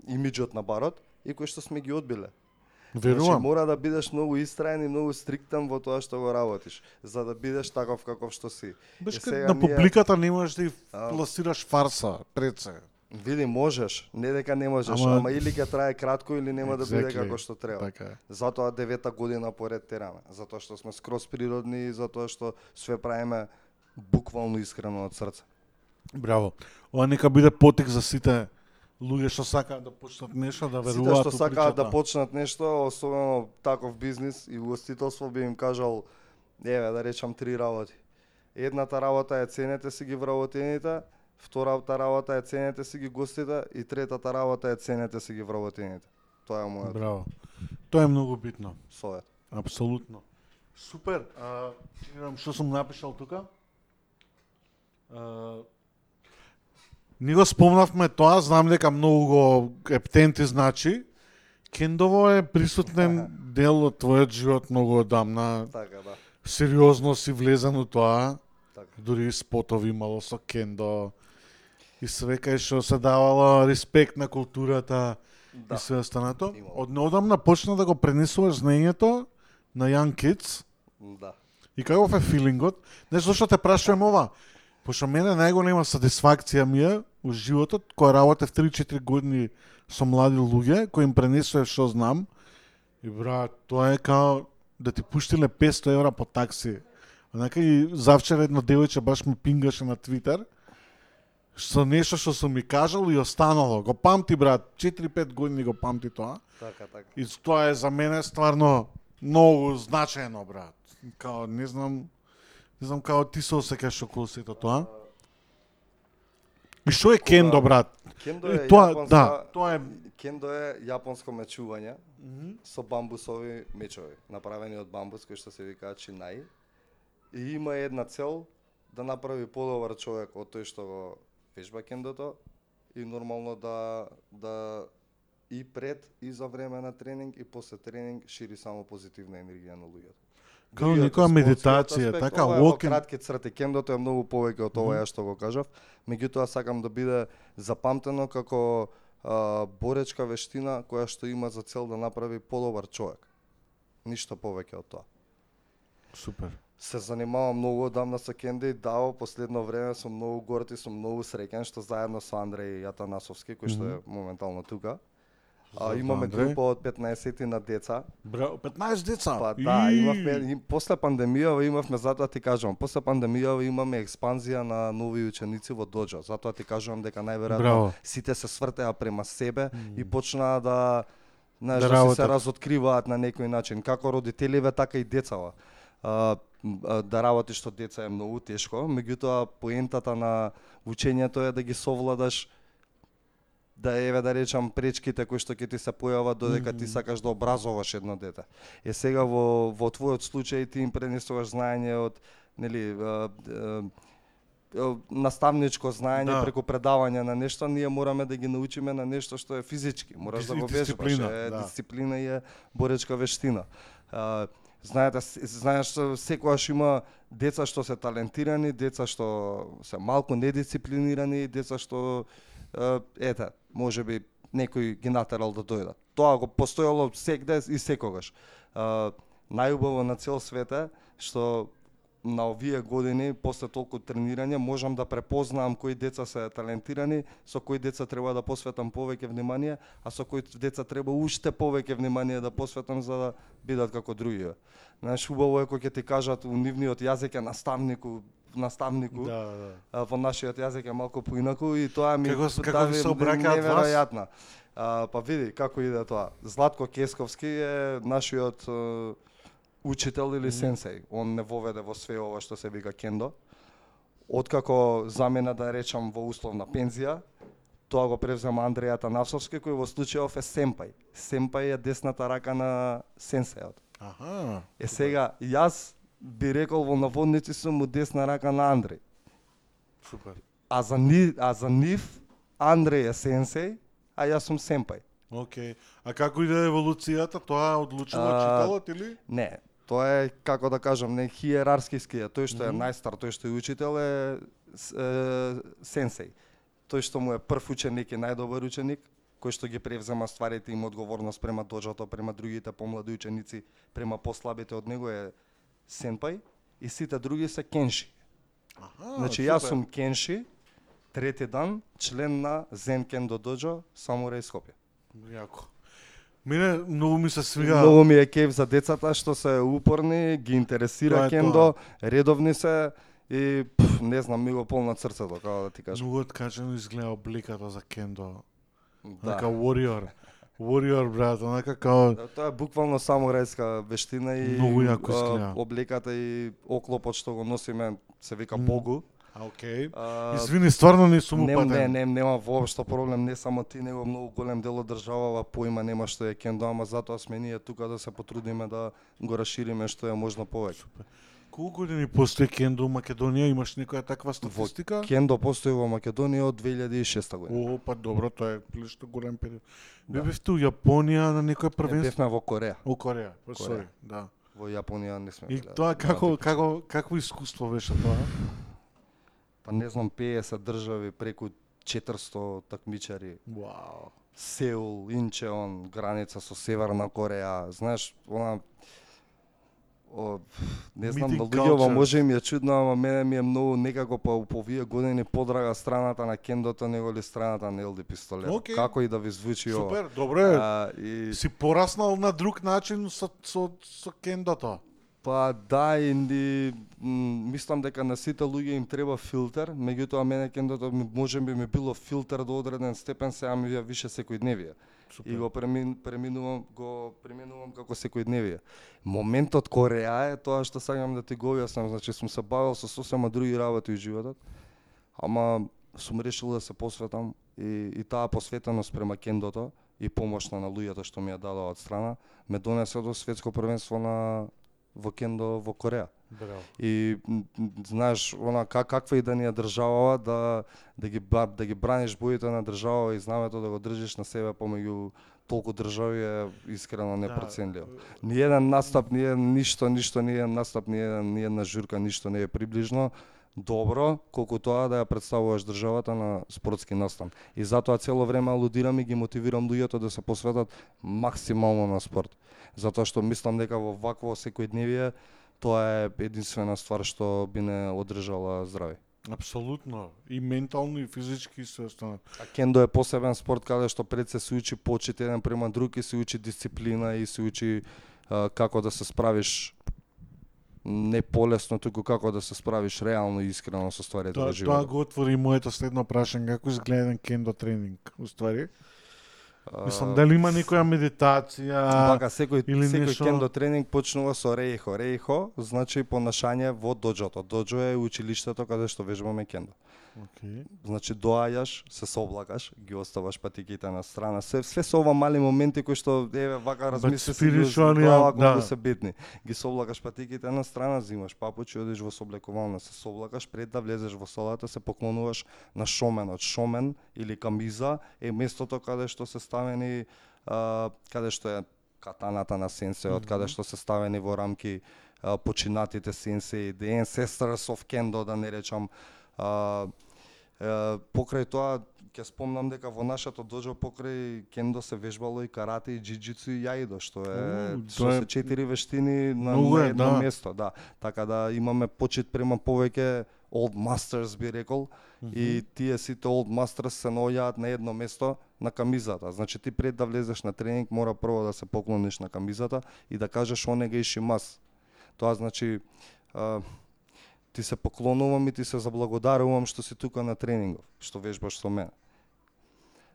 имиджот на барот и кои што сме ги одбиле. Значи, Верувам. мора да бидеш многу истраен и многу стриктен во тоа што го работиш, за да бидеш таков каков што си. Беш Е, на ние- публиката не можеш да ја А. пласираш фарса пред се. Види, можеш, не дека не можеш, Ама- ама, или ќе трае кратко или нема да биде Exactly. како што треба. Така е. Затоа девета година поред тераме, затоа што сме скроз природни и затоа што све правиме буквално искрено од срце. Браво. Ова нека биде потик за сите луѓе што сакаат да почнат нешто, да Сите веруваат што у сакаат да почнат нешто, особено таков бизнис и угостителство, би им кажал, еве да речам три работи. Едната работа е ценете си ги вработените, втората работа е ценете си ги гостите и третата работа е ценете си ги вработените. Тоа е мојот Браво. Тоа е многу битно. совет. Апсолутно. Супер. А, што сум напишал тука. А, Ни го спомнавме тоа, знам дека многу го ептенти значи. Кендово е присутен дел од твојот живот многу одамна. Така, да. Сериозно си влезен у тоа. Така. Дури и спотови имало со кендо. И све кај што се давало респект на културата Да. и све останато. Од неодамна почна да го пренесуваш знаењето на young kids. Да. И каков е филингот? Не зашто те прашувам ова. Пошто мене најголема сатисфакција ми е у животот која работев 3-4 години со млади луѓе кои им пренесував што знам. И брат, тоа е као да ти пуштиле 500 евра по такси. Онака и завчера едно девојче баш ме пингаше на Твитер со нешто што сум ми кажал и останало. Го памти брат, 4-5 години го памти тоа. Така, така. И тоа е за мене стварно многу значајно, брат. Као, не знам, не знам као ти се осеќаш околу сето тоа. И што е кендо, брат? Кендо е тоа, јапонска, да, тоа е Кендо е јапонско мечување со бамбусови мечови, направени од бамбус кои што се викаат чинаи. И има една цел да направи подобар човек од тој што го вежба кендото и нормално да да и пред и за време на тренинг и после тренинг шири само позитивна енергија на луѓето. Као некоја медитација, аспект, така, walking. кратки црти. Кендото е многу повеќе од ова ја што го кажав. Меѓутоа сакам да биде запамтено како а, боречка вештина која што има за цел да направи подобар човек. Ништо повеќе од тоа. Супер. Се занимавам многу одамна со кенде и да, во последно време сум многу горд и сум многу среќен што заедно со Андреј Јатанасовски, кој што е моментално тука, а, имаме група од 15 на деца. Браво, 15 деца. Па да, И- имавме после пандемијава имавме затоа ти кажувам, после пандемијава имаме експанзија на нови ученици во доџо. Затоа ти кажувам дека најверојатно сите се свртеа према себе и почнаа да знаеш Да да, се разоткриваат на некој начин, како родителиве така и децава. А, да работиш што деца е многу тешко, меѓутоа поентата на учењето е да ги совладаш да еве да речам пречките кои што ќе ти се појават додека ти сакаш да образоваш едно дете. Е сега во во твојот случај ти им пренесуваш знаење од нели а, а, наставничко знаење Да. преку предавање на нешто, ние мораме да ги научиме на нешто што е физички. Мораш да Дис- го вежбаш, дисциплина, е да. дисциплина и е боречка вештина. А, знаете, знаеш секогаш има деца што се талентирани, деца што се малку недисциплинирани, деца што е, ете, може би некој ги натерал да дојдат. Тоа го постоело сегде и секогаш. А, најубаво на цел свет е што на овие години, после толку тренирање, можам да препознаам кои деца се талентирани, со кои деца треба да посветам повеќе внимание, а со кои деца треба уште повеќе внимание да посветам за да бидат како другиве. Знаеш, убаво е кој ќе ти кажат у нивниот јазик е наставнику, наставнику, Да, да. а, во нашиот јазик е малку поинаку и тоа ми Како како се обраќаат. А, па види како иде тоа. Златко Кесковски е нашиот е, учител или сенсеј. Он не воведе во све ова што се вика кендо. Откако замена да речам во условна пензија, тоа го превзема Андреја Танасовски кој во случајов е сенпај. Сенпај е десната рака на сенсејот. Аха. Е сега, јас би рекол во наводници сум му десна рака на Андреј. Супер. А за, ни, а за нив, Андреј е сенсеј, а јас сум сенпај. Океј. А како иде еволуцијата? Тоа одлучува учителот или? Не, тоа е, како да кажам, не хиерарскиски е. Тој што е најстар, тој што е учител е, е сенсеј. Тој што му е прв ученик и најдобар ученик, кој што ги превзема стварите и има одговорност према доджото, према другите помлади ученици, према послабите од него е сенпај и сите други се кенши. Аха, Значи јас супер. сум кенши, трети дан, член на Зен Кендо Доджо, Самурај Скопје. Јако. Мене многу ми се свига. Многу ми е кеф за децата што се упорни, ги интересира Тоа кендо, редовни се и пф, не знам, ми го полнат срцето, како да ти кажам. Многу откачено изгледа обликата за кендо. Да. Онака warrior. Warrior, брат, онака као... Да, Тоа е буквално самурајска вештина и Многу јако а, облеката и оклопот што го носиме се вика М. Богу. А, окей. А, Извини, стварно не сум Не, упатен. не, не, нема воопшто проблем, не само ти, него многу голем дел од државава поима нема што е кендо, ама затоа сме ние тука да се потрудиме да го расшириме што е можно повеќе. Колку години постои кендо у Македонија? Имаш некоја таква статистика? Кендо постои во Македонија од 2006 година. О, па добро, тоа е прилично голем период. Да. Бевте у Јапонија на некој Не, првенство? бевме во Кореја. Кореја, па Кореја. сори, да. Во Јапонија не сме И биле. тоа како Да, како какво искуство беше тоа? Па не знам 50 држави преку 400 такмичари. Вау. Сеул, Инчеон, граница со Северна Кореја, знаеш, она О, не знам, на луѓето може ми е чудно, ама мене ми е многу некако па по овие години подрага страната на кендото него ли страната на Елди Пистолет. Окей. Како и да ви звучи ова. Супер, добро е. А, и Си пораснал на друг начин со со со кендото. Па да, и, мислам дека на сите луѓе им треба филтер, меѓутоа мене кендото ми- може би ми било филтер до одреден степен, сега ми ја више секојдневие. И го премин, преминувам, го преминувам како секојдневие. Моментот Кореја е тоа што сакам да ти го објаснам, значи сум се бавил со сосема други работи во животот, ама сум решил да се посветам и, и таа посветеност према кендото и помошна на луѓето што ми ја дадоа од страна, ме донесе до светско првенство на во кендо во Кореја. Браво. И знаеш, она как, каква и да ни е државава да да ги да ги браниш боите на држава и знамето да го држиш на себе помеѓу толку држави е искрено непроценливо. Ни еден настап, ни еден ништо, ништо, ни еден настап, ни еден ни една журка, ништо не е приближно добро колку тоа да ја представуваш државата на спортски настан. И затоа цело време алудирам и ги мотивирам луѓето да се посветат максимално на спорт. Затоа што мислам дека во вакво секојдневие тоа е единствена ствар што би не одржала здрави. Апсолутно. И ментално и физички се останат. А кендо е посебен спорт каде што пред се се учи почит еден према друг и се учи дисциплина и се учи а, како да се справиш не полесно, туку како да се справиш реално и искрено со стварите Тоа, во тоа животот. го отвори моето следно прашање. Како изгледа еден кендо тренинг, уствари? Мислам, дали има некоја медитација? Бака, секој, или секој нешто- кендо тренинг почнува со реихо. Реихо значи понашање во доджото. Доджо е училиштето каде што вежбаме кендо. Океј. Значи доаѓаш, се соблакаш, ги оставаш патиките на страна. Се све се ова мали моменти кои што еве вака размисли си ги глава да. се битни. Ги соблакаш патиките на страна, зимаш папучи, одиш во соблекувална, се соблакаш пред да влезеш во салата, се поклонуваш на шоменот. Шомен или камиза е местото каде што се ставени а, каде што е катаната на сенсеот, каде што се ставени во рамки а, починатите сенсеи, the ancestors of kendo, да не речам, а, покрај тоа ќе спомнам дека во нашето доджо покрај кендо се вежбало и карате и џиџицу и јаидо, што е Уу, што е- се четири вештини на, е, едно да. место, да. Така да имаме почит према повеќе old masters би рекол и тие сите old masters се наоѓаат на едно место на камизата. Значи ти пред да влезеш на тренинг мора прво да се поклониш на камизата и да кажеш онега иши мас. Тоа значи а, ти се поклонувам и ти се заблагодарувам што си тука на тренингов, што вежбаш со мене.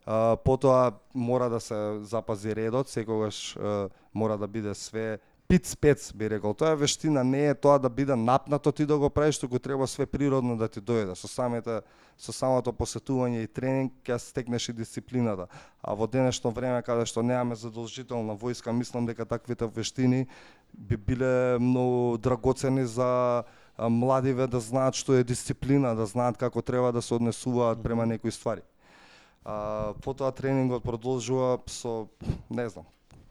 А, потоа мора да се запази редот, секогаш а, мора да биде све пиц пец би рекол. Тоа е вештина, не е тоа да биде напнато ти да го правиш, туку треба све природно да ти дојде. Со самите со самото посетување и тренинг ќе стекнеш и дисциплината. А во денешно време каде што немаме задолжителна војска, мислам дека таквите вештини би биле многу драгоцени за младиве да знаат што е дисциплина, да знаат како треба да се однесуваат према некои ствари. А, потоа тренингот продолжува со, не знам,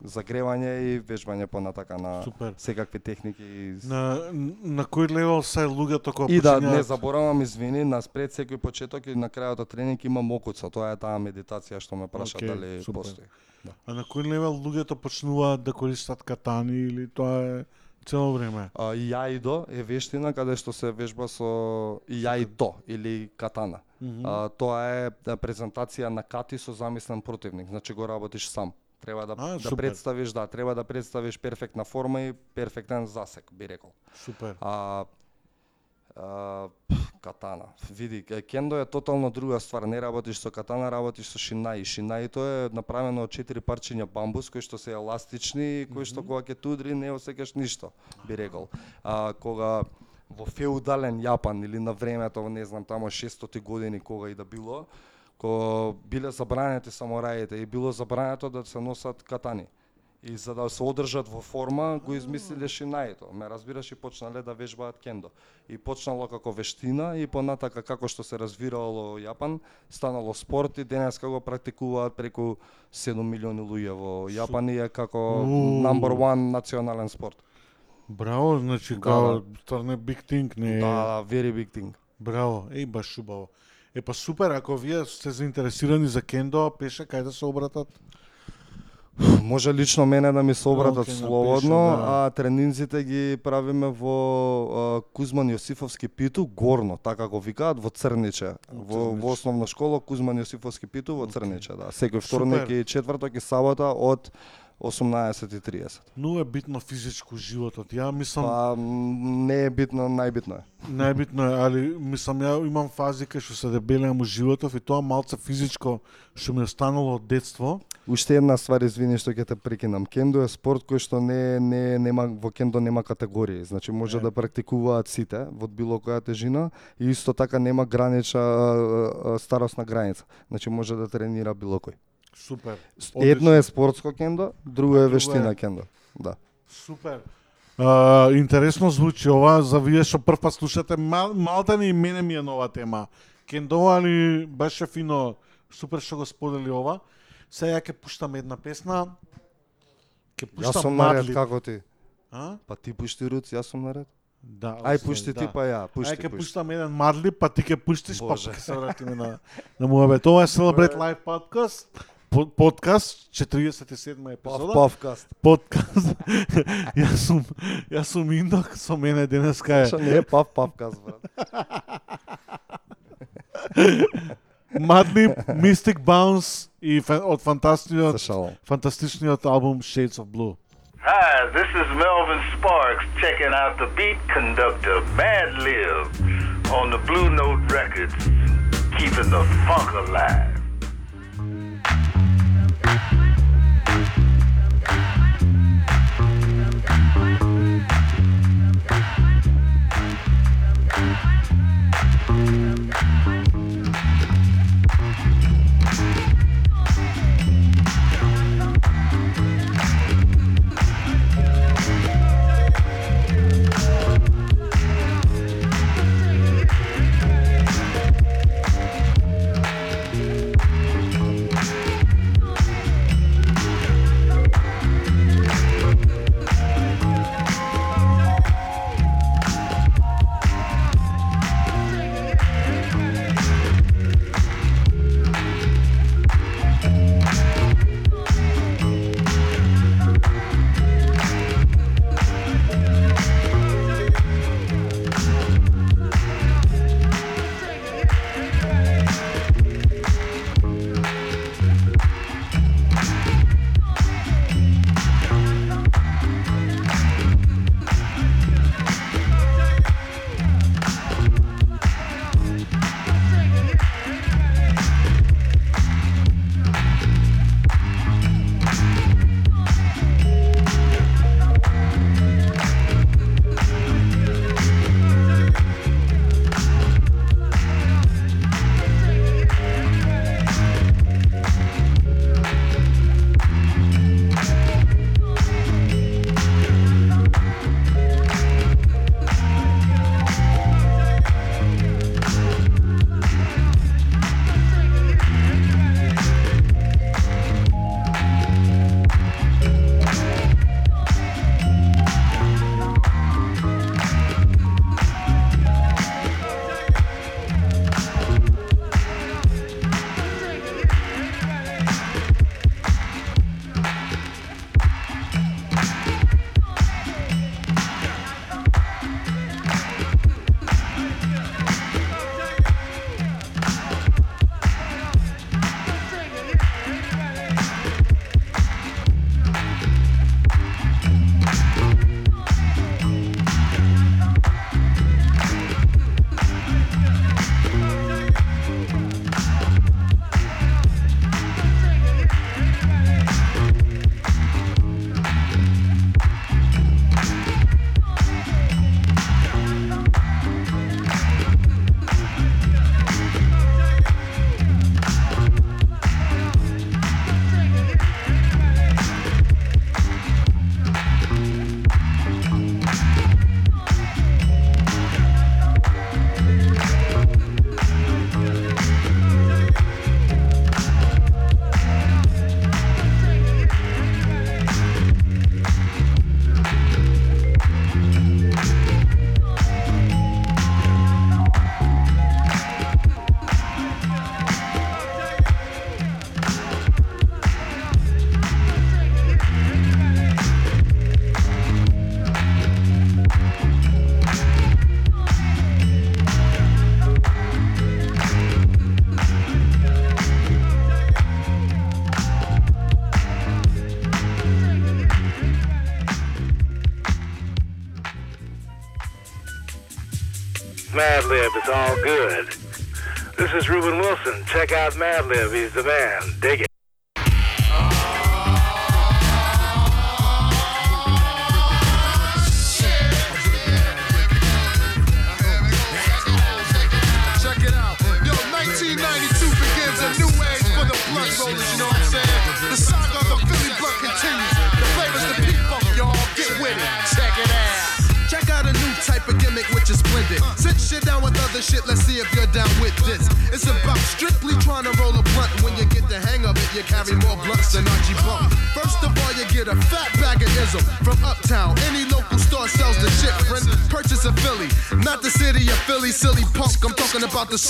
загревање и вежбање понатака на Супер. секакви техники. и На, на кој левел се луѓето кога И да, почињаат- не заборавам, извини, на пред секој почеток и на крајот од тренинг има мокуца. Тоа е таа медитација што ме праша Океј, дали супер. постои. А на кој левел луѓето почнуваат да користат катани или тоа е цело време? А, и јаидо е вештина каде што се вежба со јаидо или катана. А, тоа е презентација на кати со замислен противник, значи го работиш сам. Треба да, А, да супер. представиш, да, треба да представиш перфектна форма и перфектен засек, би рекол. Супер. А, а катана. Види, кендо е тотално друга ствар. Не работиш со катана, работиш со шинаи. Шинаито е направено од четири парчиња бамбус кои што се еластични и кои што кога ќе тудри не осеќаш ништо, би рекол. А кога во феудален Јапан или на времето, не знам, тамо 600 години кога и да било, кога биле забранети самураите и било забрането да се носат катани. И за да се одржат во форма, го измислиле шинаито. Ме разбираш и почнале да вежбаат кендо. И почнало како вештина и понатака како што се развирало Јапан, станало спорт и денеска го практикуваат преку 7 милиони луѓе во Јапан и е како number one национален спорт. Браво, значи Да, као да. стварно е big thing, не е. Да, да, very big thing. Браво, еј баш убаво. Е па супер, ако вие сте заинтересирани за кендо, пеше кај да се обратат? Може лично мене да ми се обратат Океј, слободно, да. а тренинзите ги правиме во а, Кузман Јосифовски питу, горно, така го викаат, во Црниче. Во, во основна школа Кузман Јосифовски питу во Црниче, да. Секој вторник и четврток и сабота од 18.30. Многу е битно физичко животот. Ја мислам, Па не е битно, најбитно е. најбитно е, али мислам ја имам фази кај што се дебелеам у животов и тоа малце физичко што ми е останало од детство. Уште една ствар, извини што ќе те прекинам. Кендо е спорт кој што не не нема во кендо нема категории. Значи може Е. да практикуваат сите во било која тежина и исто така нема гранича старосна граница. Значи може да тренира било кој. Супер. Едно е спортско кендо, друго е вештина е- кендо. Да. Супер. А, интересно звучи ова, за вие што прв пат слушате, мал, малта ни и мене ми е нова тема. Кендо, али беше фино, супер што го сподели ова. Сега ќе пуштам една песна. Ќе Јас пуштам сум наред Мадли. како ти. А? Па ти пушти руц, јас сум наред. Да. Ај пушти да. ти па ја, пушти. Ај ќе пуштам еден Мадли, па ти ќе пуштиш, па ќе се вратиме на, на муабет. Ова е Celebrate Live Podcast. По- Подкаст, 47 Пав, епизода. павкаст. Подкаст. јас сум, јас сум Индок, со мене денеска е Што не е пав, павкаст, брат. Madlib, Mystic Bounce i fa od fantastičnog, fantastičnog album Shades of Blue. Hi, this is Melvin Sparks checking out the beat conductor Madlib on the Blue Note Records, keeping the funk alive. Thank you. It's all good. This is Ruben Wilson. Check out Madlib. He's the man. Dig it.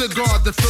Cigar, the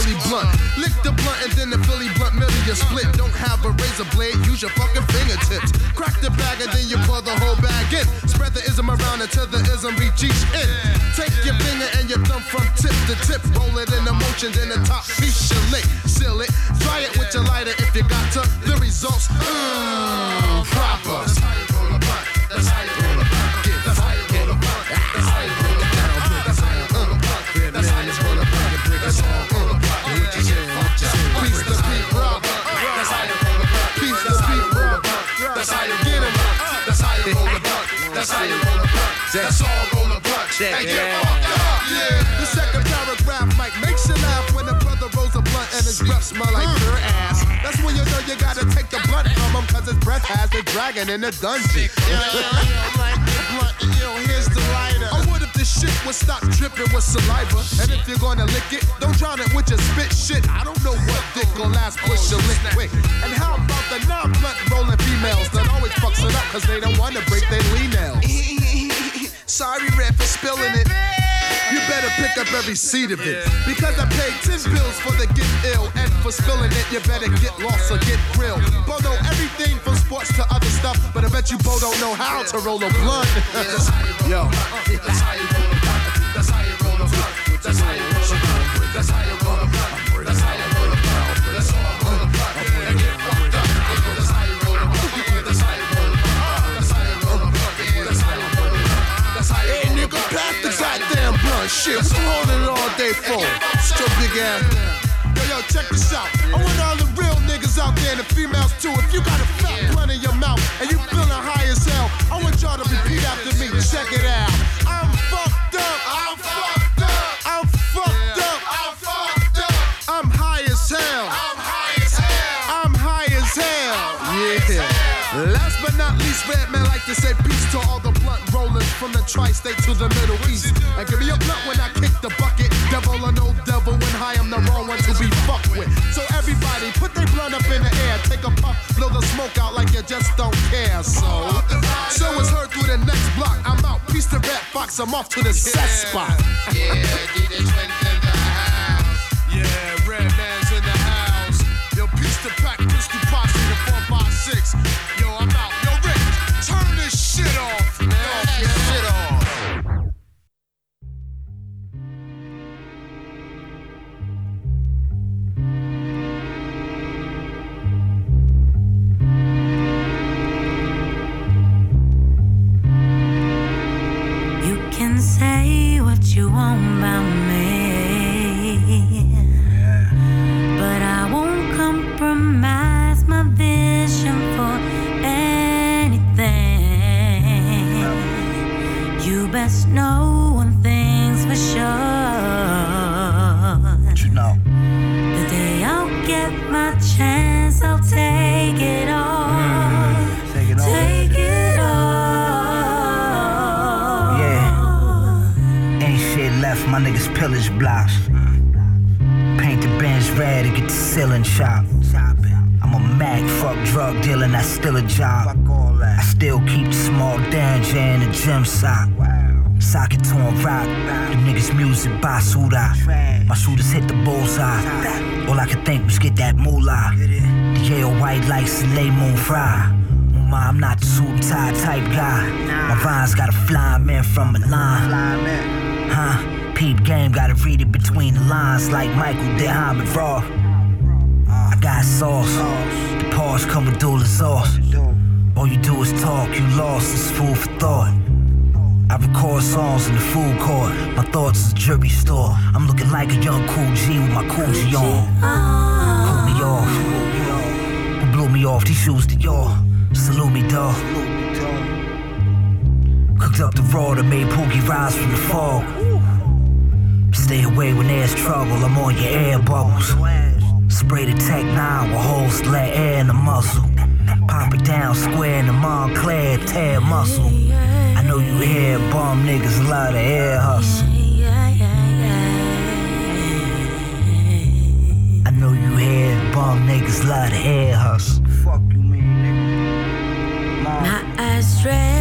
in the dungeon. If the shit would stop dripping with saliva? And if you're gonna lick it, don't drown it with your spit shit. I don't know what dick or last push your lick quick. And how about the non-blunt rolling females that always fucks it up cause they don't wanna break their lean nails? Sorry, Red, for spilling it. Pick up every seed of it. Because I paid 10 bills for the get ill. And for spilling it, you better get lost or get real. Bo know everything from sports to other stuff. But I bet you Bo don't know how to roll a blunt. Yo. That's how you roll a blunt. That's how you roll a blunt. That's how you roll a blunt. Blunt. Shit, you holding all day for? Your big ass. Yo, yo, check this out. I want all the real niggas out there and the females too. If you got a fat blunt in your mouth and you feeling high as hell, I want y'all to repeat after me. Check it out. The tri-state to the Middle East. And give me a blunt when I kick the bucket. Devil or no devil, when high I'm the wrong one to be fucked with. So everybody, put their blunt up in the air, take a puff, blow the smoke out like you just don't care. So, so it's heard through the next block. I'm out. Peace to Red Fox. I'm off to the set spot. Yeah, DJ Twins in the house. Yeah, Redman's in the house. Yo, peace to Pack, Pistol Posse, the 456. Yo, I'm out. Get the ceiling chopped. I'm a Mac, fuck drug dealer, that's still a job. I still keep the small danger in the gym sock. Socket torn rock, the niggas music by basura. My shooters hit the bullseye. All I could think was get that moolah. The Yale white lights and lay moon fry. I'm not the suit and tie type guy. My rhymes got a fly man from Milan. Huh? Peep game, gotta read it between the lines like Michael Dehamed Raw. Sauce. The pause come with dual exhaust. All you do is talk, you lost, it's food for thought. I I record songs in the food court. My thoughts is a jewelry store. I'm looking like a young cool G with my cool G on. Cool me off. Who blew me off? These shoes to y'all. Salute me, dog. Cooked up the raw that made Pookie rise from the fog. Stay away when there's trouble. I'm on your air bubbles. Spray the Tech 9 with holes to let air in the muscle. Pop it down square in the Montclair, tear muscle. I know you hear bum niggas a lot of air hustle. I know you hear bum niggas a lot of air hustle. Fuck you, man, nigga. My eyes red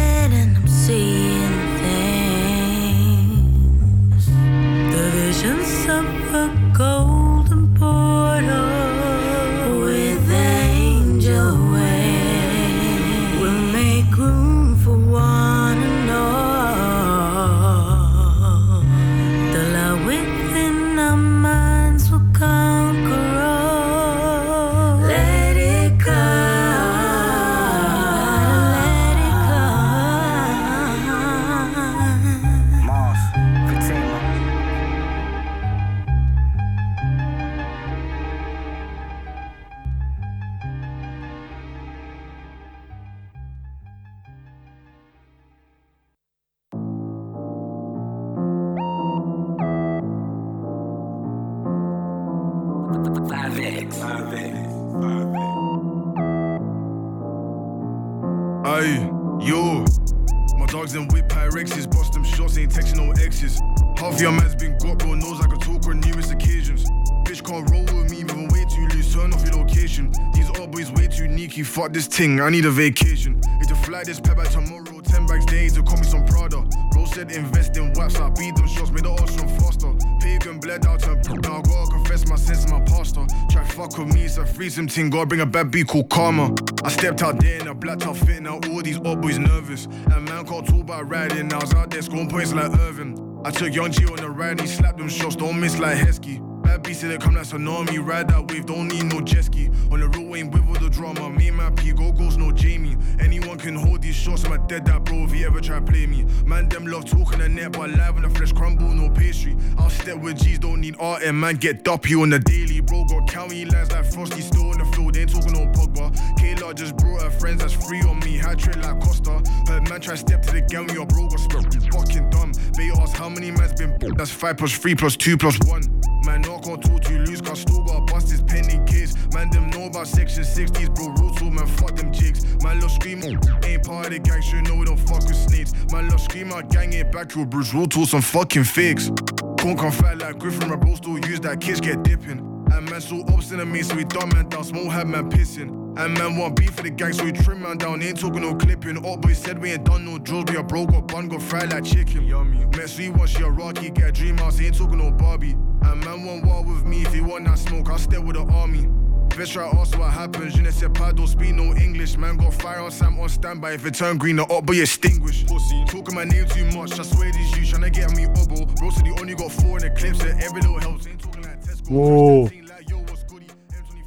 thing, I need a vacation. Need to fly this pep by tomorrow, 10 bags days to call me some Prada. Bro said invest in waps, I beat them shots, made the odds from faster. Pagan bled out and now I gotta confess my sins to my pastor. Try fuck with me, it's a threesome thing, gotta bring a bad beat called Karma. I stepped out there in a blacked out fit, now all these old boys nervous. And man can't talk about riding, I was out there scoring points like Irvin. I took Young G on the ride, and he slapped them shots, don't miss like Heskey. Said they come like tsunami, ride that wave, don't need no jet ski. On the road, ain't with all the drama, me and my P, go goes, no Jamie. Anyone can hold these shots, I'm a dead that bro if he ever try play me. Man, them love talking the net, but live when the flesh crumble, no pastry. I'll step with G's, don't need art, and man, get duppy on the daily. Bro, got county lines like Frosty, still on the field, ain't talking no Pogba. Kayla just brought her friends that's free on me, hat trick like Costa. Heard man try step to the game, your bro got spurt, fucking dumb. They ask how many man's been that's 5 plus 3 plus 2 plus 1. Man, no can't får to til lys Karstukker og Bostis penny kiss. Man dem know about section 60's Bro Russo, man fuck dem chicks. Man lov screamo Ain't party gang, so you know we don't fuck with snakes Man lov screamer gang ain't back to Bruce Russo some fucking fix. Kun kom fat like Griffin, my bros do use that kiss get dippin' And men so obstinate me, so we dumb man down. Small head man pissing. And man want beef for the gang, so we trim man down. Ain't talking no clipping. Up boy said we ain't done no drills. We a broke up bun, got fried like chicken. Yummy. Man, so he want she a Rocky, get a dream house. Ain't talking no Barbie. And man want war with me. If he want that smoke, I'll stay with the army. Bitch try ask what happens, you never said pad don't speak no English Man got fire on Sam on standby, if it turn green the up but extinguished Pussy, talking my name too much, I swear these you tryna get me up, Bro said so you only got four in the clips, so every little helps Ain't talking like Tesco Whoa.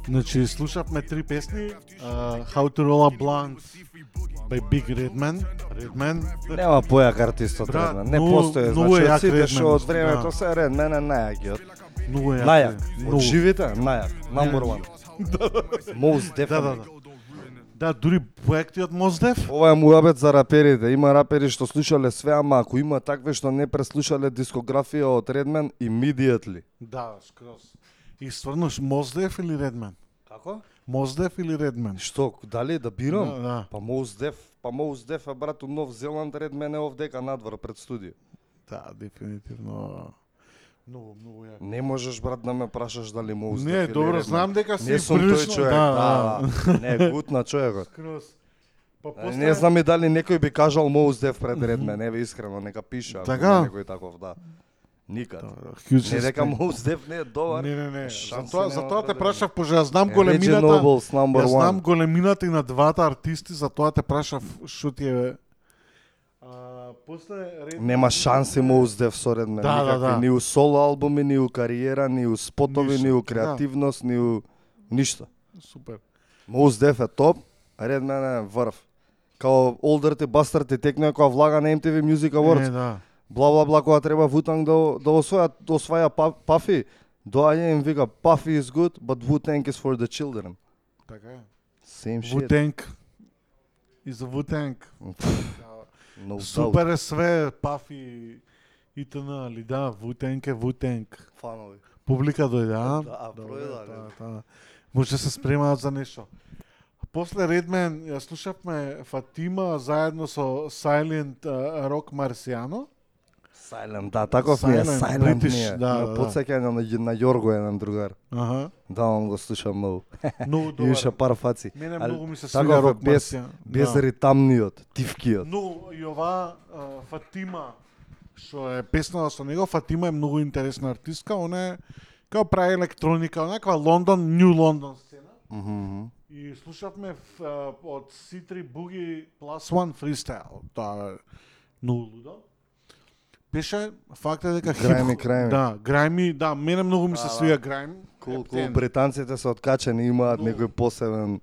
Значи, слушавме три песни. Uh, How to Roll a Blunt by Big Redman. Redman. Нема појак артист од Брат, Редмен. Не постои, значи сите што од да. времето се Редмен е најакиот. Многу е јак, Најак. Од живите, најак. Number one. Most Да, да, definitely. да. Да, дури поекти од Моздев. Ова е муабет за раперите. Има рапери што слушале све, ама ако има такви што не преслушале дискографија од Редмен, immediately. Да, скроз. И стварно, Моздев или Редмен? Како? Моздев или Редмен? Што, дали да бирам? Да, да. Па Def, па Def е брат од Нов Зеланд, Редмен е овдека надвор пред студио. Да, дефинитивно. Многу, многу јак. Не можеш брат да ме прашаш дали Most Не, или добро, знам дека си Не сум тој прилично- човек, да, да, да. Не, гуд на човекот. Скроз. Па после- Не знам и дали некој би кажал Def пред Редмен, еве искрено, нека пише. ако Така? Некој таков, да. Никад. huge Не дека. Most Def не е добар. Не, не, не. Затоа, затоа те прашав, пожа ја знам големината. Ја знам големината и на двата артисти, затоа те прашав што ти е А, после Red... Нема шанси Most Def со Редмен. Да, да, Никакви, да. Ни у соло албуми, ни у кариера, ни у спотови, Ништо, ни у да. креативност, ни у ништо. Супер. Most Def е топ, а Редмен е врв. Као олдерте бастарте текнува која влага на MTV Music Awards. Е, да. Бла бла бла кога треба Вутанг да да освоја да осваја па- Пафи. Доаѓа им вика Puffy is good, but Wu-Tang is for the children. Така е. Same shit. И за Вутенк. No Супер е све, пафи и т.н. али да, Вутенк е Вутенк. Фанови. Публика дојде, а? Да, пројде, да, да. Може да се спремаат за нешто. После Редмен ја слушавме Фатима заедно со Silent uh, Rock Marciano. Silent, да, таков ми е, Silent, British, ми е. да, да, да. Потсеќа на, на Јорго еден другар. Аха. Да, он го слушам многу. Многу добар. Имаше пар фаци. Мене многу ми се свига Рок без, Марсијан. без Да. ритамниот, тивкиот. Но и ова Фатима што е песнала со него, Фатима е многу интересна артистка, она е као прави електроника, онаква Лондон, Нью Лондон сцена. И слушавме од C3 Boogie Plus One Freestyle. Тоа е многу лудо. Беше факт е дека Грајми, хип- грајми. Да, грајми, да, мене многу ми се Да, да. свија грајм. Кул, кул, Ептен. британците се откачени, имаат некој посебен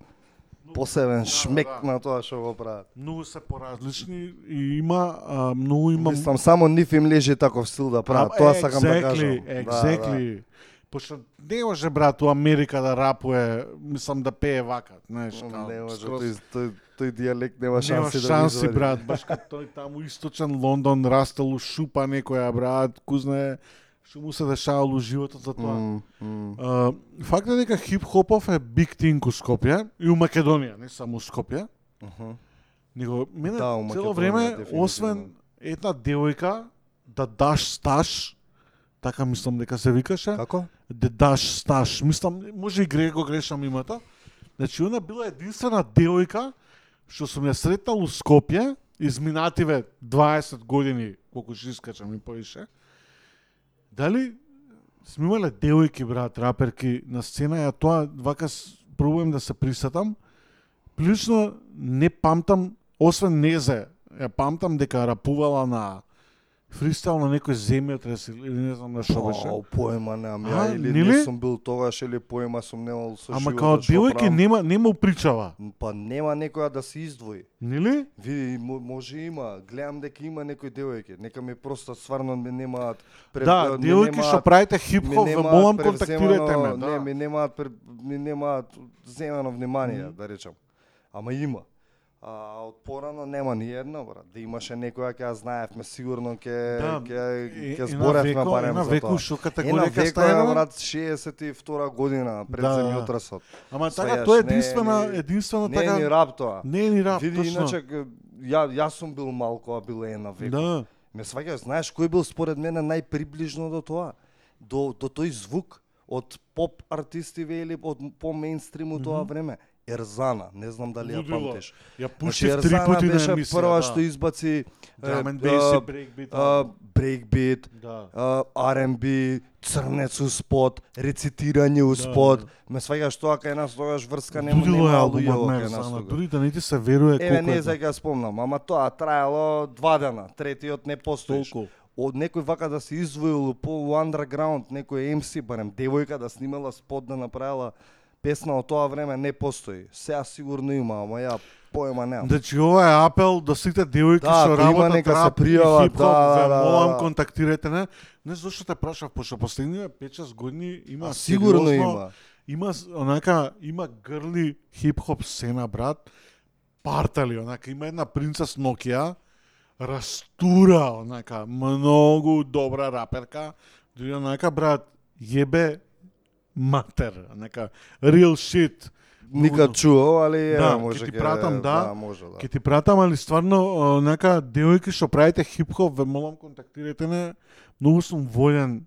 посебен да, шмек да. на тоа што го прават. Многу се поразлични и има а, многу има Мислам само нив им лежи таков стил да прават. А, Тоа сакам да кажам. Exactly, Да, exactly. Пошто не може брат у Америка да рапуе, мислам да пее вака, знаеш, да. Не може, тој, тој, тој диалект нема шанси Нема да го шанси, брат, баш като тој таму источен Лондон растел у шупа некоја, брат, ку знае што му се дешавало у животот за тоа. М, м. А, факт е дека хип-хопов е биг тинг у Скопје и у Македонија, не само у Скопје. Мгм. Него мене Да, цело време дефинитивно. освен една девојка да даш стаж, така мислам дека се викаше. Како? Да даш стаж, мислам може и гре го грешам името. Значи она била единствена девојка што сум ја сретнал у Скопје изминативе 20 години, колку ќе искачам и повише. Дали сме имале девојки, брат, раперки на сцена, ја тоа вака пробувам да се присетам. Прилично не памтам, освен Незе, ја памтам дека рапувала на фристайл на некој земјотрес или не знам на што беше. О, поема немам ја или нели? не сум бил тогаш или поема сум немал со Ама као што девојки правам. нема нема упричава. Па нема некоја да се издвои. Нели? Види, мо- може има. Гледам дека има некои девојки. Нека ми просто стварно ме немаат пред, Да, девојки што правите хип-хоп, ве молам, контактирайте ме, да. Не, ми немаат ми немаат земено внимание, да речам. Ама има. А од порано нема ни една, брат. Да имаше некоја ќе ја знаевме сигурно ќе Да, ќе ќе зборевме барем за тоа. што категорија е, брат 62 година пред Да, земјотресот. Ама така, тоа е не единствена- единствена не така- е ни рап тоа. Не е ни рап, Види, точно. иначе ја јас сум бил малку, а бил е една веко. Да. Ме сваќаш, знаеш кој бил според мене најприближно до тоа? До до тој звук од поп артистиве или од по мејнстрим у тоа Мгм. време. Ерзана, не знам дали ја памтиш. Ја Значи, пуштив три Ерзана пати на беше емисија, прва да. што избаци Drum е, and bass breakbeat, а, breakbeat, Да. а, R&B, црнец у спот, рецитирање у Да, спот. да. Ме сваќаш тоа кај нас тогаш врска нема нема албумот луѓе на Ерзана, дури да не ти се веруе Еве колку не е за ја спомнам, ама тоа траело два дена, третиот не постоиш. Толку. Од некој вака да се издвоил по underground, некој MC, барем девојка да снимала спот да направила песна од тоа време не постои. Сега сигурно има, ама ја поема немам. Значи ова е апел до сите девојки Да, што работат нека се рап и пријават, хип-хоп, да, да, да, молам да. контактирайте не. Не зашто те прашав, пошто последниве 5-6 години има А, сигурно има. Има с- онака има грли хип-хоп сцена брат. Партали, онака има една принцес Nokia растура, онака многу добра раперка. Дури онака брат јебе матер, онака real shit. Никад чуо, али е, да, може ќе ти пратам, да, да, може, да. Ќе ти пратам, али стварно, онака, девојки што правите хип-хоп, ве молам, контактирайте ме. Многу сум волен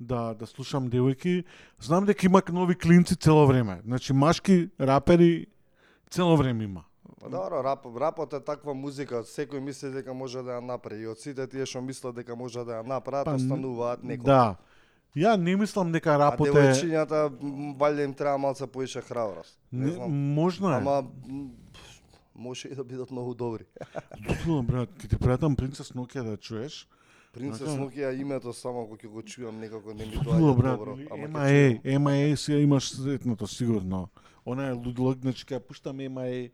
да да слушам девојки. Знам дека има нови клинци цело време. Значи, машки рапери цело време има. Па Добро, рап, рапот е таква музика, секој мисли дека може да ја направи. И од сите тие што мислат дека може да ја направат, Па, остануваат некој. Да. Ја не мислам дека А рапот е... девојчињата, м, валјда им треба малце поише храброст. Не знам. можно е. Ама може и да бидат многу добри. Лудило, брат, ќе ти пратам Принцес Nokia да чуеш. Принцес Онака- Нокија името само кога ќе го чујам некако не ми доаѓа брат. добро. ќе MIA, чујам. MIA си имаш сретното, сигурно. Она е лудило, значи ќе пуштам MIA,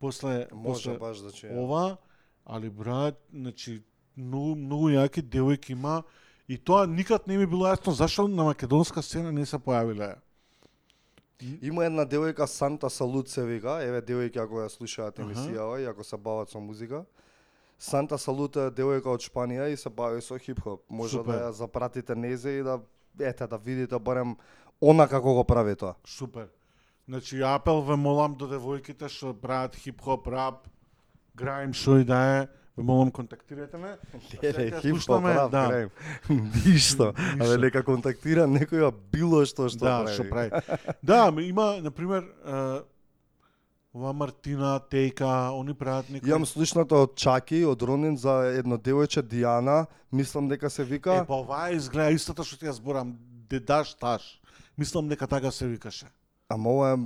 после, Може после баш да ова, али брат, значи многу многу јаки девојки има и тоа никад не ми било јасно зашто на македонска сцена не се појавиле. Има една девојка Санта Салут се вика, еве девојки ако ја слушаат емисија и ако се бават со музика. Санта Салут е девојка од Шпанија и се бави со хип-хоп. Може Супер. да ја запратите незе и да ете да видите барем она како го прави тоа. Супер. Значи апел ве молам до девојките што прават хип-хоп, рап, граим, што и да е, ве молам контактирате ме. Леле, рап, да. Ништо. Ништо. нека контактира некоја било што што да, прави. што прави. да, има, на пример, ова Мартина, Тейка, они прават некои... Имам слушнато од Чаки, од Ронин за едно девојче Диана, мислам дека се вика. Е, па оваа изгледа истата што ти ја зборам, дедаш таш. Мислам дека така се викаше. Ама ова е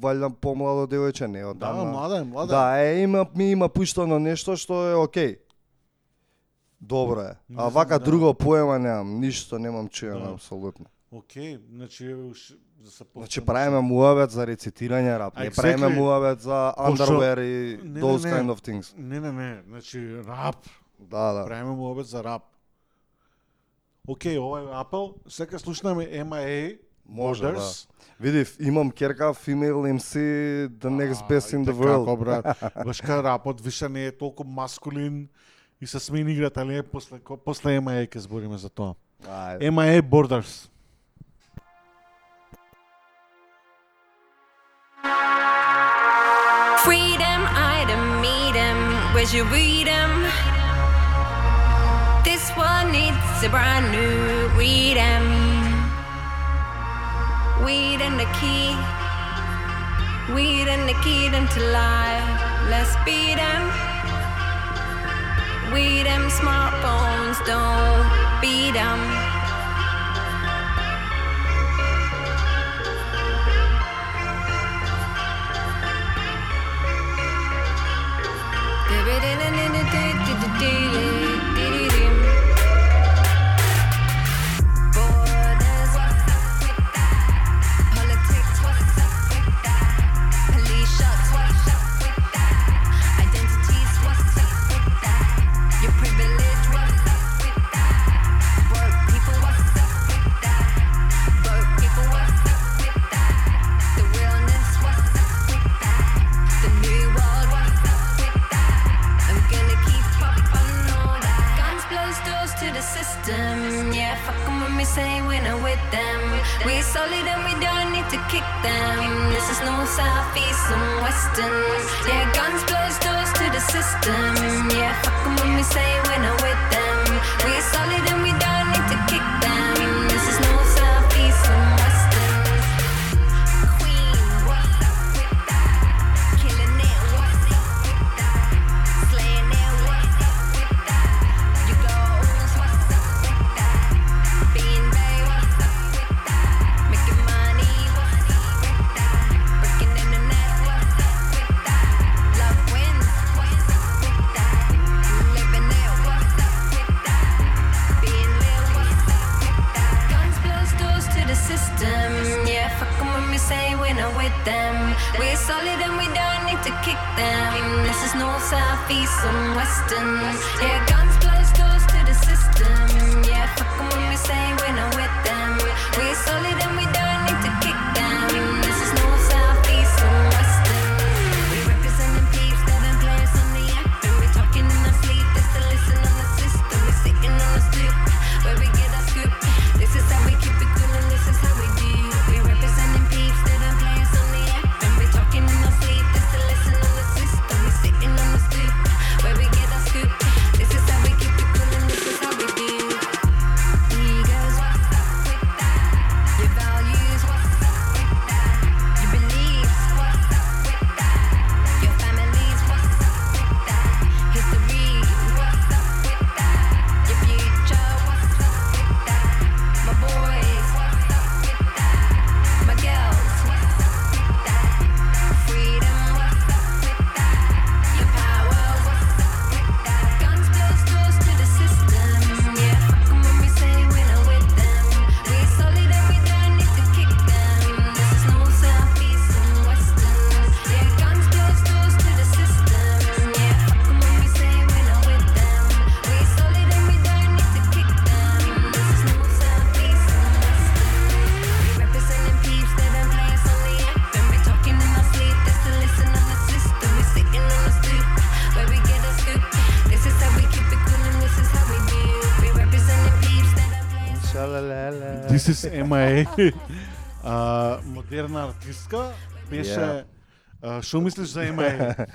валјда помладо девојче, не од Да, млада е, млада Да, е, има ми има пуштано нешто што е окей. Добро е. Не А вака да. друго поема немам, ништо немам чуено Да. апсолутно. Океј, значи уш да се Значи правиме муавет за рецитирање рап, не правиме муавет за underwear и Не, those не. kind of things. Не, не, не, значи рап. Да, да. Правиме му обед за рап. Океј, ова е апел. Сега слушнаме MIA, Може, да. Borders. Видив, имам керка female MC the next best in the Ајде, world. Како, брат? Башка рапот више не е толку маскулин и се смени играта, али е после, после MIA ќе збориме за тоа. Ајде. MIA Borders. Freedom, item, meet 'em. Where'd you read 'em? This one needs a brand new read 'em. Weed and the key. Weed and the key them to life. Let's beat 'em. Weed them smartphones, don't beat 'em. Borders, system. Yeah, fuck 'em when we say we're not with them. We're solid and we don't need to kick them. This is no south, east, and western. Yeah, guns blows doors to the system. Yeah, fuck 'em when we say we're not with them. This is MIA. а, модерна артистка беше Yeah. а, мислиш за MIA?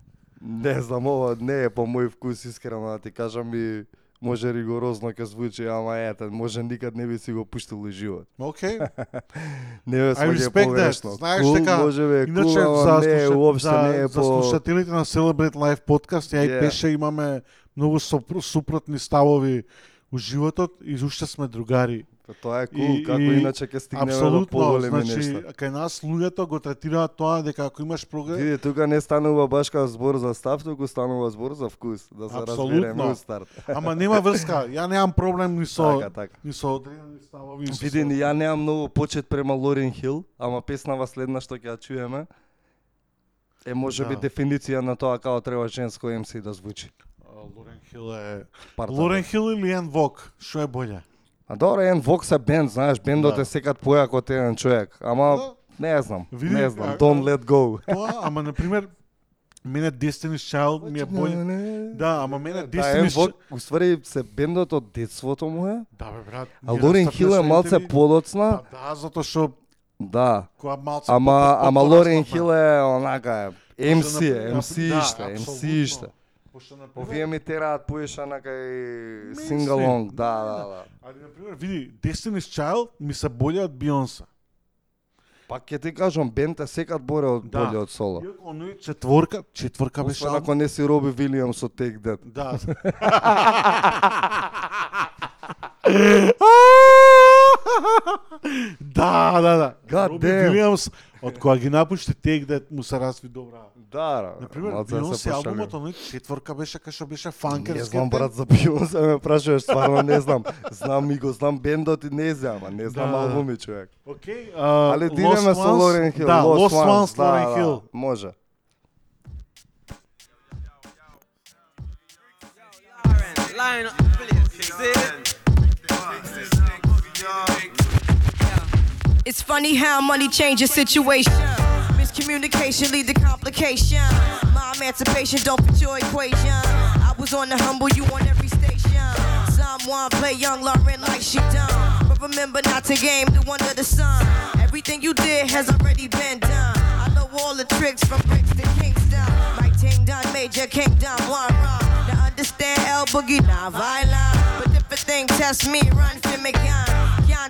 Не знам, ова не е по мој вкус, искрено да ти кажам и може ригорозно ќе звучи, ама ете, може никад не би си го пуштил живот. Океј. не бе, I сваѓа that. погрешно. Знаеш Cool, дека може бе, иначе cool, за, не, уопште за, не е за по... слушателите на Celebrate Live подкаст, ја и Yeah. пеше имаме многу супротни ставови у животот и уште сме другари. Тоа е кул, како иначе ќе стигнеме до поголеми значи, нешта. кај нас луѓето го третираат тоа дека ако имаш прогрес, Види, тука не станува баш као збор за став, туку станува збор за вкус, да се разбереме Апсолутно. у старт. Ама нема врска. Ја немам проблем ни со Така, така. ни со одредени ставови. со Види, ни ја немам многу почет према Лорен Хил, ама песнава следна што ќе ја чуеме е може би Да. дефиниција на тоа како треба женско MC да звучи. Лорен Хил е. Лорен Хил или Ен Вок, што е боле? А добро, еден Vox е бенд, знаеш, бендот Да. е секад појак од еден човек, ама не знам, Види, не знам, а- don't let go. Тоа, ама на пример мене Destiny's Child ми е боле. Да, ама мене Да, Destiny's Vox, уствари се бендот од детството му е. Да бе брат. А Лорен Хил е малце подоцна. Па да, затоа што Да. Која малце Ама ама Лорен. Хил е онака Може MC да MC да, ште, MC апсолутно. Пошто на Овие ми тераат поиша на кај sing-along, да, да, да. Али на пример, види, Destiny's Child ми се боле од Бионса. Пак ќе ти кажам, бенд е секад боре од Да. боле од соло. Иако оној четворка, четворка беше Освен ако не си Роби Вилиамс од Take That. Да. да, да, да. God damn. Од кога ги напушти Take That, му се разви добра. Да, да. Например, малце се Бионсе албумот, оној четворка беше кај што беше Не фанкерски. знам брат за Бионсе ме прашуваш, стварно не знам. Знам и го знам бендот и не знам, ама не знам Да, да. албуми човек. Океј, а, Али Lost дидеме со Лорен Хил, Да, Lost Ones, да, Лорен да, Хил. Може. Line up, please. It's funny how money changes situation. Miscommunication lead to complication. My emancipation don't fit your equation. I was on the humble, you on every station. Someone play young Lauren like she done. But remember not to game the one under the sun. Everything you did has already been done. I know all the tricks from bricks to Kingston. Like Ting done, Major king Kingdom, one run. Now understand L Boogie, not violent. But if a thing test me, run for me, gun.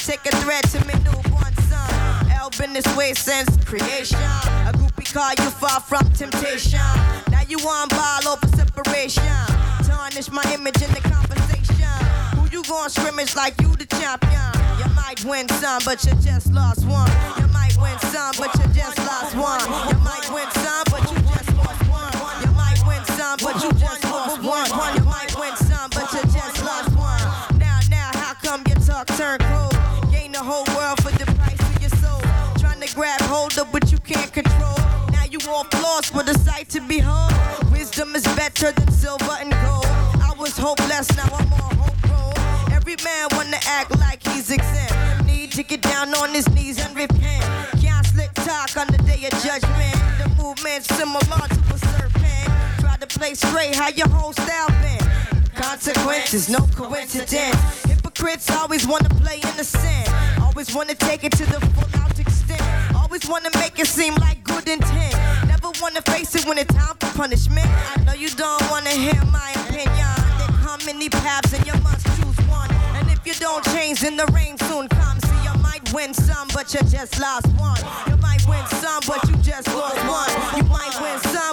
Take a threat to me, newborn son. L been this way since creation. A groupie call you far from temptation. Now you on ball over separation. Tarnish my image in the conversation. Who you gon' scrimmage like you the champion? You might win some, but you just lost one. You might win some, but you just lost one. You might win some, control. Now you all lost with a sight to behold. Wisdom is better than silver and gold. I was hopeless, now I'm on hope roll. Every man wanna act like he's exempt. Need to get down on his knees and repent. Can't slick talk on the day of judgment. The movement's similar to a serpent. Try to play straight, how your whole style been. Consequences, no coincidence. Hypocrites always wanna play innocent. Always wanna take it to the full out. Always wanna make it seem like good intent. Never wanna face it when it's time for punishment. I know you don't wanna hear my opinion. There come many paths and you must choose one. And if you don't change, then the rain soon comes. See, you might win some, but you just lost one. You might win some, but you just lost one. You might win some,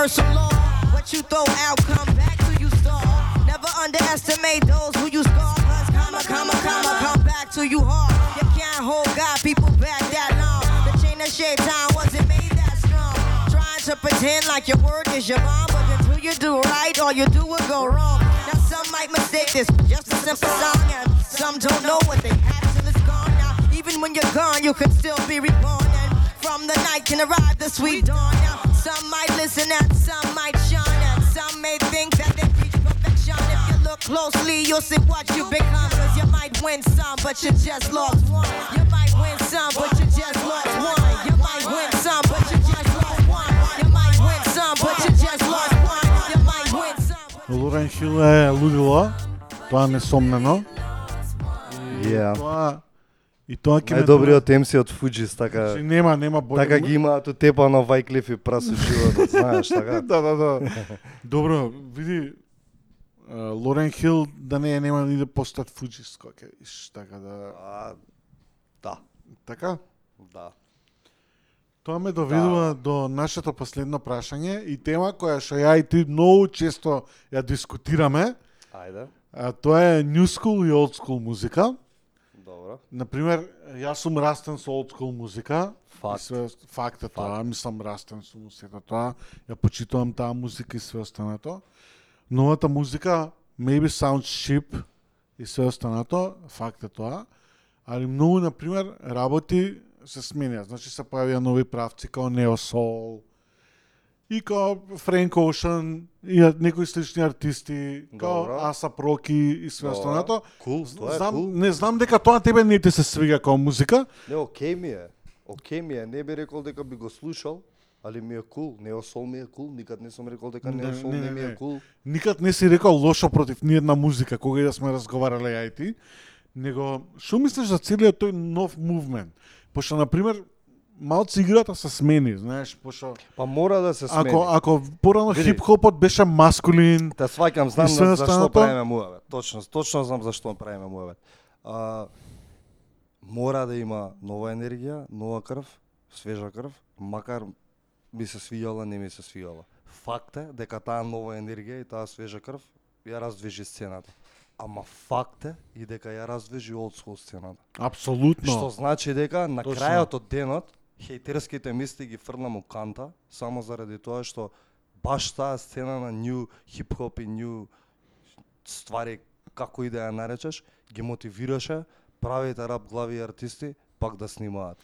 Universal law. What you throw out, come back to you store. Never underestimate those who you scar. Cause comma, comma, comma, come back to you hard. You can't hold God, people back that long. The chain of time wasn't made that strong. Trying to pretend like your word is your bond, but until you do right, all you do will go wrong. Now some might mistake this for just a simple song, and some don't know what they have till it's gone. Now even when you're gone, you can still be reborn. And from the night can arrive the sweet dawn. Now, some might listen and some might shine, and some may think that they preach perfection. If you look closely, you'll see what you become. Cause you might win some, but you just lost one. You might win some, but you just lost one. You might win some, but you just lost one. You might win some, but you just lost one. You might win some. Λούρεν Χιλ, λούδιλο. Το ανεσόμενο. Yeah. И тоа ќе ме Најдобриот MC од Фуджис, така... Значи, нема, нема боле. Така ги имаат у тепа на Вајклиф и прасу животот, знаеш, така? да, да, да. Добро, види Лорен Хил да не е нема ни да постат Фуджис иш така да А, да. така. Да. Тоа ме доведува до нашето последно прашање и тема која што ја и ти многу често ја дискутираме. Ајде. А, тоа е new school и old school музика. Например, јас сум растен со old school музика. Факт. Све, факт е тоа, мислам растен сум сето тоа. Ја почитувам таа музика и све останато. Новата музика maybe sounds cheap и све останато, факт е тоа. Али многу, например, работи се сменија. Значи се појавија нови правци као Neo Soul, и као Френк Оушен, и некои слични артисти, као. Аса Проки и све останато. Кул, тоа е знам, кул. Не знам дека тоа тебе не ти се свига као музика. Не, окей ми е. Окей ми е. Не би рекол дека би го слушал, али ми е кул. Нео сол ми е кул. Никад не сум рекол дека Нео сол не ми е кул. Никад не си рекол лошо против ниедна музика, кога и да сме разговарале ја и ти, него што мислиш за целиот тој нов мувмент? Пошто на пример малци играта се смени, знаеш, пошто Па мора да се смени. ако ако порано хип-хопот беше маскулин, Те сваќам, знам на, зашто останато? правиме муавет. Точно, точно знам зашто правиме муавет. А, мора да има нова енергија, нова крв, свежа крв, макар ми се свијала, не ми се свијала. Факт е дека таа нова енергија и таа свежа крв ја раздвижи сцената. Ама факт е и дека ја раздвижи school сцената. апсолутно. Што значи дека на Точно. крајот од денот хејтерските мисли ги фрлам у канта само заради тоа што баш таа сцена на нью хип-хоп и нью ствари како и да ја наречеш ги мотивираше правите рап глави и артисти пак да снимаат.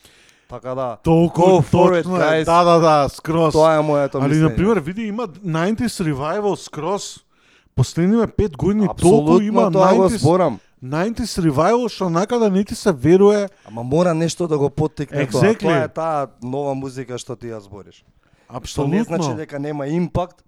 Така да, Толку точно е. Да, да, да, скроз. Тоа е моето Али мислење. на пример, види има 90s revival скроз. Последниве 5 години толку има тоа го 90s зборам. 90s revival што накада не ти се веруе. Ама мора нешто да го поттикне тоа. Exactly. Тоа е таа нова музика што ти ја збориш. Што Апсолутно. не значи дека нема импакт,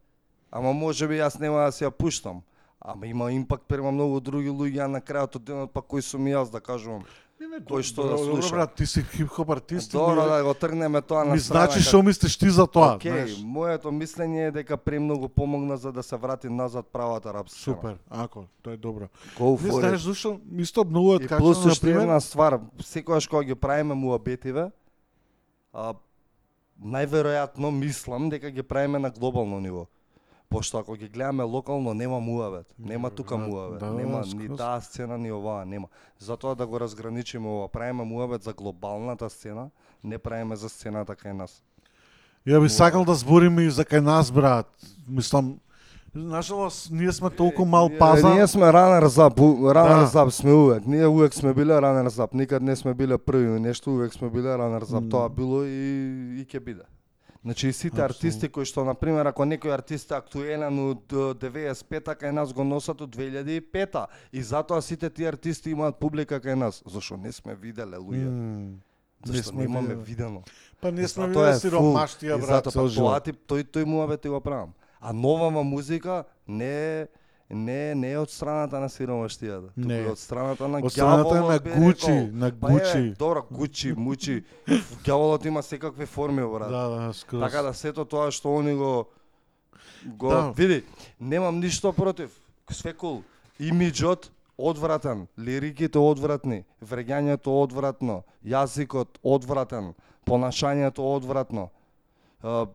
ама може би јас нема да се ја пуштам. Ама има импакт према многу други луѓе, а на крајот од денот па кој сум јас да кажувам. Кој што да Добро, добро, слуша. брат, ти си хип-хоп артист. Добро ми- да го тргнеме тоа на Ми значи како- што мислиш ти за тоа, Океј, знаеш. моето мислење е дека премногу помогна за да се врати назад правата рап сцена. Супер, ако, тоа е добро. Go Не знаеш it. зашто исто многу откачано плюс на уште една пример. ствар, секогаш кога ги правиме муабетиве, а, најверојатно мислам дека ги правиме на глобално ниво. Пошто ако ги гледаме локално нема муавет, нема тука Да, муавет, да, нема скроз. ни таа сцена ни оваа нема. Затоа да го разграничиме ова, правиме муавет за глобалната сцена, не правиме за сцената кај нас. Ја би сакал да збориме и за кај нас, брат. Мислам, Нажалост, ние сме толку мал пазар. Ние сме ранер зап, ранер Да. зап сме увек. Ние увек сме биле ранер зап, никад не сме биле први нешто, увек сме биле ранер зап. М. Тоа било и и ќе биде. Значи сите артисти кои што на пример ако некој артист е актуелен од е, 95-та кај нас го носат од 2005-та и затоа сите тие артисти имаат публика кај нас, зашто не сме виделе луѓе. Не Зашто сме немаме виделе. видено. Па не сме виделе сиромаштија, брат, затоа, па. Тоа ти тој тој муабет ти го правам. А новава музика не е не не е од страната на сиромаштијата, туку е од страната на Од страната на Гучи, на Па Гучи. Добро, Гучи, Мучи. Ѓаволот има секакви форми, брат. Да, да, скроз. Така да сето тоа што они го го Да. види, немам ништо против. Све кул. Имиджот одвратен, лириките одвратни, вреѓањето одвратно, јазикот одвратен, понашањето одвратно.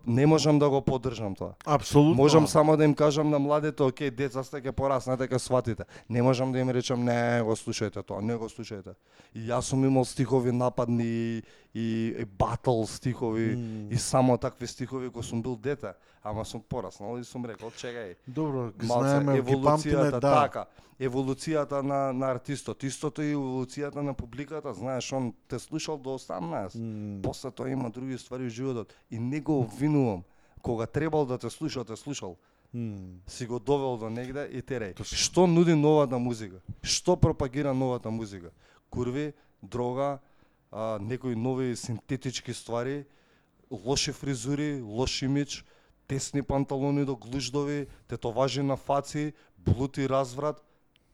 Не можам да го поддржам тоа. Апсолутно. Можам само да им кажам на младите, окей, деца сте ќе пораснете, ќе сватите. Не можам да им речам не го слушајте тоа, не го слушајте. И јас сум имал стихови нападни и, батл стихови М. и само такви стихови кога сум бил дете, ама сум пораснал и сум рекол, чекај. Добро, малце, знаеме, еволуцијата да. така, еволуцијата на, на артистот, истото и еволуцијата на публиката, знаеш, он те слушал до 18, М. после тоа има други ствари во животот и не го обвинувам. Кога требал да те слуша, те слушал. М. Си го довел до негде и тереј. Што нуди новата музика? Што пропагира новата музика? Курви, дрога, а, некои нови синтетички ствари, лоши фризури, лош имидж, тесни панталони до глуждови, тетоважи на фаци, блути разврат,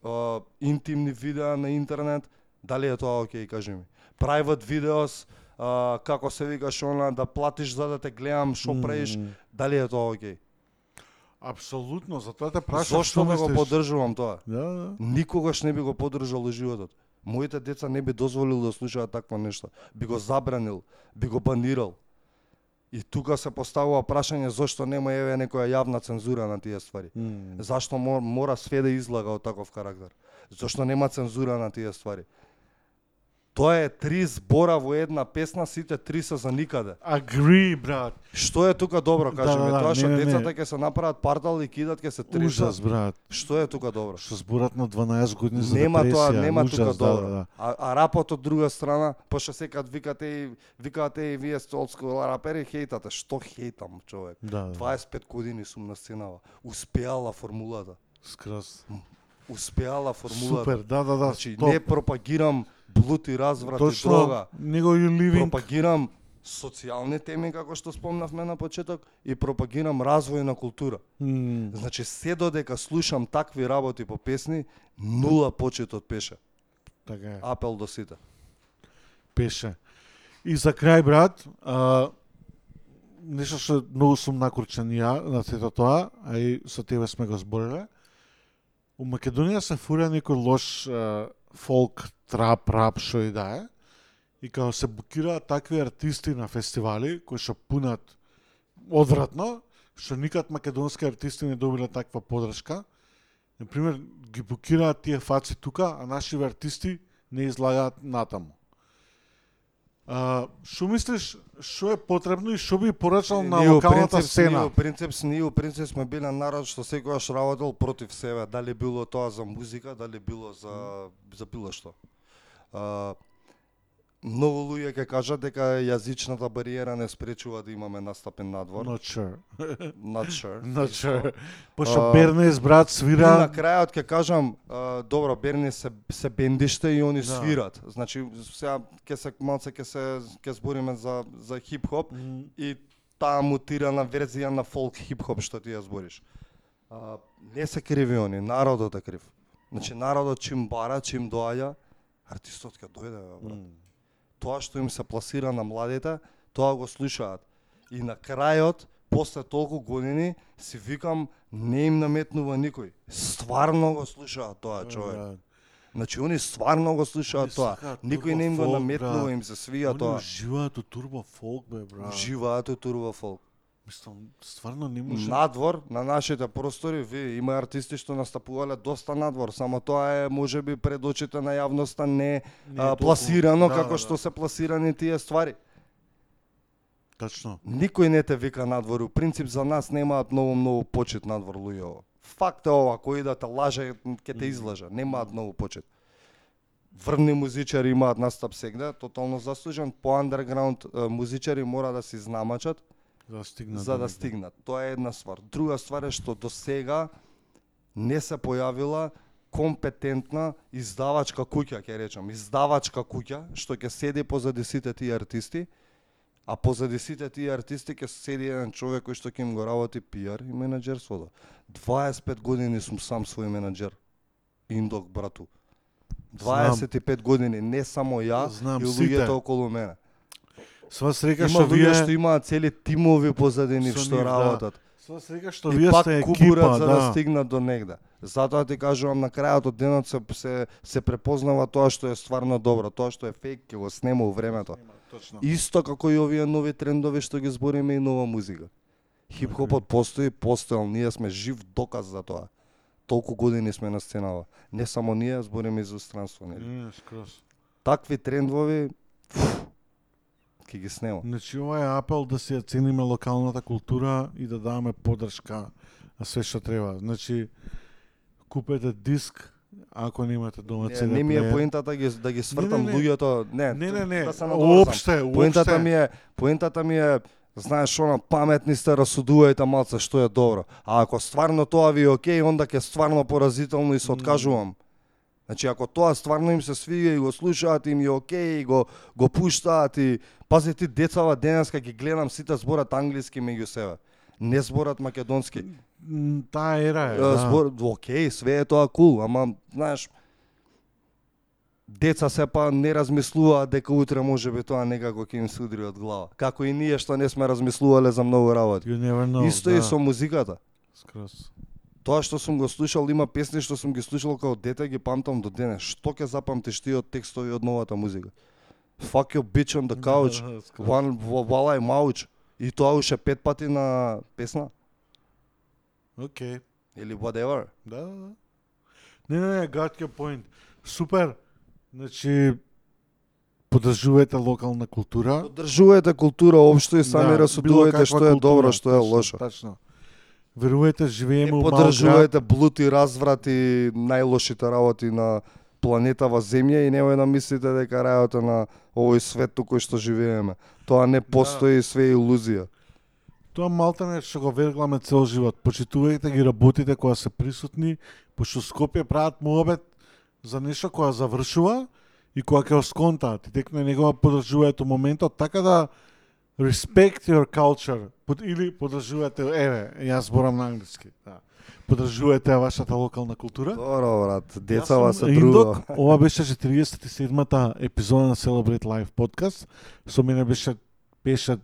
а, интимни видеа на интернет, дали е тоа окей, кажи ми. Private видеос, а, како се викаш она, да платиш за да те гледам, што правиш, дали е тоа окей? Апсолутно, затоа те прашам Зошто да го мислиш? поддржувам тоа? Да, да. Никогаш не би го поддржал во животот. Моите деца не би дозволил да слушаат таква нешто. Би го забранил, би го банирал. И тука се поставува прашање зошто нема еве некоја јавна цензура на тие ствари. М. Зашто мор, мора све да излага од таков карактер? Зошто нема цензура на тие ствари? Тоа е три збора во една песна, сите три се за никаде. Agree, брат. Што е тука добро, кажи Да, ми, да, да, тоа што децата ќе се направат партал и кидат ќе се трешат. Ужас, брат. Што е тука добро? Што зборат на 12 години за Нема тоа, депресија, нема ужас, тука да, добро. да, да. А, а рапот од друга страна, пошто секад викате и викате и вие сте рапери хейтате. Што хейтам, човек? Да, да. 25 години сум на сценава. Успеала формулата. Скрос. Успеала формулата. Супер, да, да, да, Значи, не пропагирам блуд и разврат Точно, и дрога. него you living. Пропагирам социјални теми, како што спомнавме на почеток, и пропагирам развој на култура. М. Значи, се додека слушам такви работи по песни, нула почет од пеше. Така е. Апел до сите. Пеше. И за крај, брат, а, нешто што многу сум накурчен ја на сето тоа, а и со тебе сме го збориле. У Македонија се фура некој лош а, фолк, трап, рап, што и да е. И као се букираат такви артисти на фестивали, кои што пунат одвратно, што никад македонски артисти не добиле таква подршка. Например, ги букираат тие фаци тука, а нашите артисти не излагаат натаму. Што мислиш, што е потребно и што би порачал на Ние, локалната принцип, сцена? Ние, принцип, ние, у принцип сме биле народ што секогаш работел против себе, дали било тоа за музика, дали било за за било што. А, многу луѓе ќе кажат дека јазичната бариера не спречува да имаме настапен надвор. Not sure. Not sure. Not sure. Пошто А, Бернес, брат, свира- И на крајот ќе кажам, а, добро, Бернес се се бендиште и они Да. свират. Значи сега ќе се малце ќе се ќе збориме за за хип-хоп и таа мутирана верзија на фолк хип-хоп што ти ја збориш. А, не се криви они, народот е крив. Значи народот чим бара, чим доаѓа, артистот ќе дојде, брат. Тоа што им се пласира на младите, тоа го слушаат. И на крајот, после толку години, си викам, не им наметнува никој. Стварно го слушаат тоа, човек. Значи, они стварно го слушаат тоа. Никој не им го наметнува, им се свија тоа. Живаат у турбо фолк, бе, брат. Живаат у турбо фолк. Мислам, стварно не може. Надвор на нашите простори, ви има артисти што настапувале доста надвор, само тоа е можеби пред очите на јавноста не, Не а, пласирано да, како да, што да. се пласирани тие ствари. Тачно. Никој не те вика надвор, у принцип за нас немаат многу многу почет надвор луѓе. Факт е ова, кој да те лаже, ќе те излажа, немаат многу почет. Врвни музичари имаат настап сегде, тотално заслужен, по андерграунд музичари мора да се изнамачат За да стигнат за да стигнат. Тоа е една ствар. Друга ствар е што до сега не се појавила компетентна издавачка куќа, ќе речам, издавачка куќа што ќе седи позади сите тие артисти, а позади сите тие артисти ќе седи еден човек кој што ќе им го работи пиар и менаџерството. 25 години сум сам свој менаџер. Индок брату. 25 години, не само ја Знам, и луѓето околу мене. Сва среќа Има што вие што имаат цели тимови позади што нив, да. работат. Тоа се вика што вие сте екипа, за да, да. стигнат до негде. Затоа ти кажувам на крајот од денот се, се се препознава тоа што е стварно добро, тоа што е фейк ќе го снема у времето. Точно. Исто како и овие нови трендови што ги збориме и нова музика. Хип-хопот постои, постоел, ние сме жив доказ за тоа. Толку години сме на сценава. Не само ние, збориме и за странство, нели? Не, скроз. Такви трендови фу, ќе ги снема. Значи ова е апел да ја цениме локалната култура и да даваме поддршка на све што треба. Значи купете диск ако немате дома Не, CD не ми е поентата ги, да ги свртам Не, не, не. луѓето. Не, Не, не, не. Да се. Уопште, Поентата ми е, поентата ми е знаеш она паметни сте расудувајте малце што е добро. А ако стварно тоа ви е окей, онда ќе стварно поразително и се откажувам. Значи ако тоа стварно им се свига и го слушаат им е окей и го го пуштаат и пази ти децава денеска ги гледам сите зборат англиски меѓу себе. Не зборат македонски. Таа ера е, да. Збор, окей, све е тоа кул, ама знаеш деца сепа не размислуваат дека утре може би тоа некако ќе им се удри од глава. Како и ние што не сме размислувале за многу работи. Know, Исто и да. со музиката. Скроз. Тоа што сум го слушал, има песни што сум ги слушал како дете, ги памтам до денес. Што ќе запамтиш ти од текстови од новата музика? Fuck your bitch on the couch, Да, да, one, while I mouch. И тоа уште пет пати на песна. Окей. Или whatever. Да, да, да. Не, не, не, your point. Супер. Значи, поддржувајте локална култура. Поддржувајте култура општо и сами Да, расудувајте што е добро, што е лошо. Точно. Верувајте, живееме град. поддржувајте блуд и разврат и најлошите работи на планетава Земја и немој да мислите дека рајата на овој свет кој што живееме. Тоа не постои све е илузија. Тоа малтане што го вергламе цел живот. Почитувајте ги работите кои се присутни, пошто Скопје прават муабет за нешто која завршува и која ќе осконтаат и тек на него поддржуваат моментот, така да respect your culture под, или поддржувате, еве, јас зборам на англиски, да. Поддржувате вашата локална култура. Добро, брат, децава се Индок, друго. Ова беше 47-та епизода на Celebrate Live подкаст. Со мене беше пеше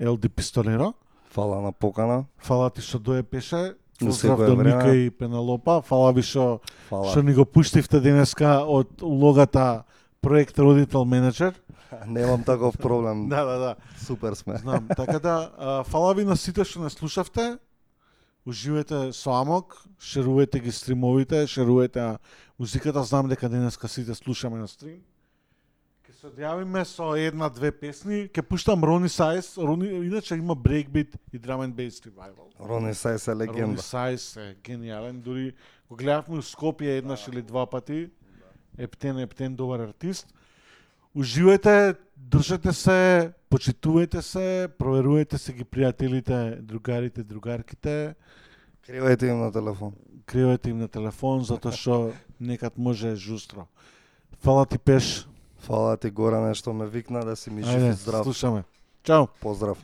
Елди Пистолеро. Фала на покана. Фала ти што дое пеше. Поздрав до. Мика и Пенелопа. Фала ви што што ни го пуштивте денеска од улогата проект родител менеджер. Немам таков проблем. Да, да, да. Супер сме. Знам, така да, а, фала ви на сите што не слушавте. Уживајте со Амок, шерувајте ги стримовите, шерувајте музиката. Знам дека денеска сите слушаме на стрим. Ке се одјавиме со една-две песни. Ке пуштам Рони Сайс. Рони, иначе има Breakbeat и Drum and Bass Revival. Рони Сайс е Рони легенда. Сайс е гениален. Дури го гледавме у Скопје еднаш или два пати. Ептен, ептен добар артист. Уживајте, држете се, почитувајте се, проверувајте се ги пријателите, другарите, другарките. Кривајте им на телефон. Кривајте им на телефон, затоа што некад може жустро. Фала ти пеш. Фала ти Горане што ме викна да си ми жив и здрав. слушаме. Чао. Поздрав.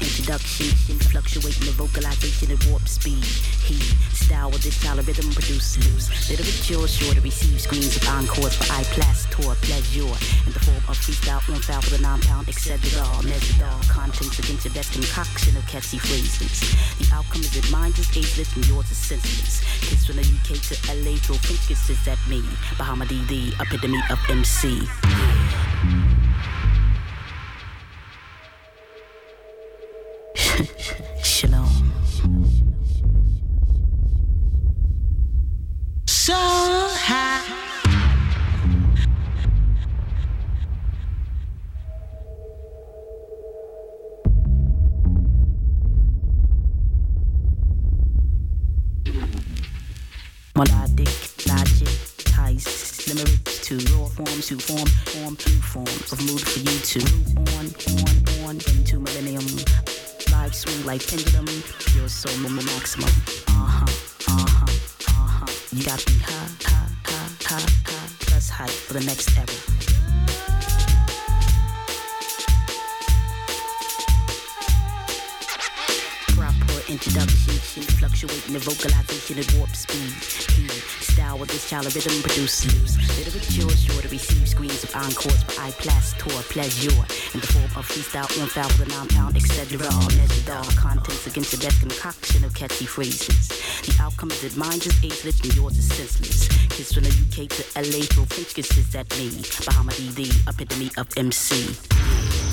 Introduction, fluctuating the vocalization at warp speed. He style with this style of rhythm produce loose. Literature sure to receive screens of encores for eye tour pleasure in the form of freestyle on foul with a nine pound etc. Measured all contents against the best concoction of catchy phrases. The outcome is that mine is ageless and yours is senseless. Kids from the UK to LA throw French kisses at me. Bahama the epitome of MC. Shalom. So high. Melodic, logic, ties, limericks to raw forms to form, form, new forms of mood for you to move on, on, on into millennium vibe swing like pendulum. Pure soul m- maximum. Uh huh. Uh huh. Uh huh. You got me high, high, high, high, high. Plus high for the next era. introduction. Fluctuating the vocalization at warp speed. Style with this child of rhythm produce loose. Literature sure to receive screens of encores for I plastour pleasure. In the form of freestyle, on foul with a non-pound, etc. Measured all contents against the best concoction of catchy phrases. The outcome is that mine is ageless and yours is senseless. Kids from the UK to LA, throw French kisses at me. Bahama DD, epitome of MC.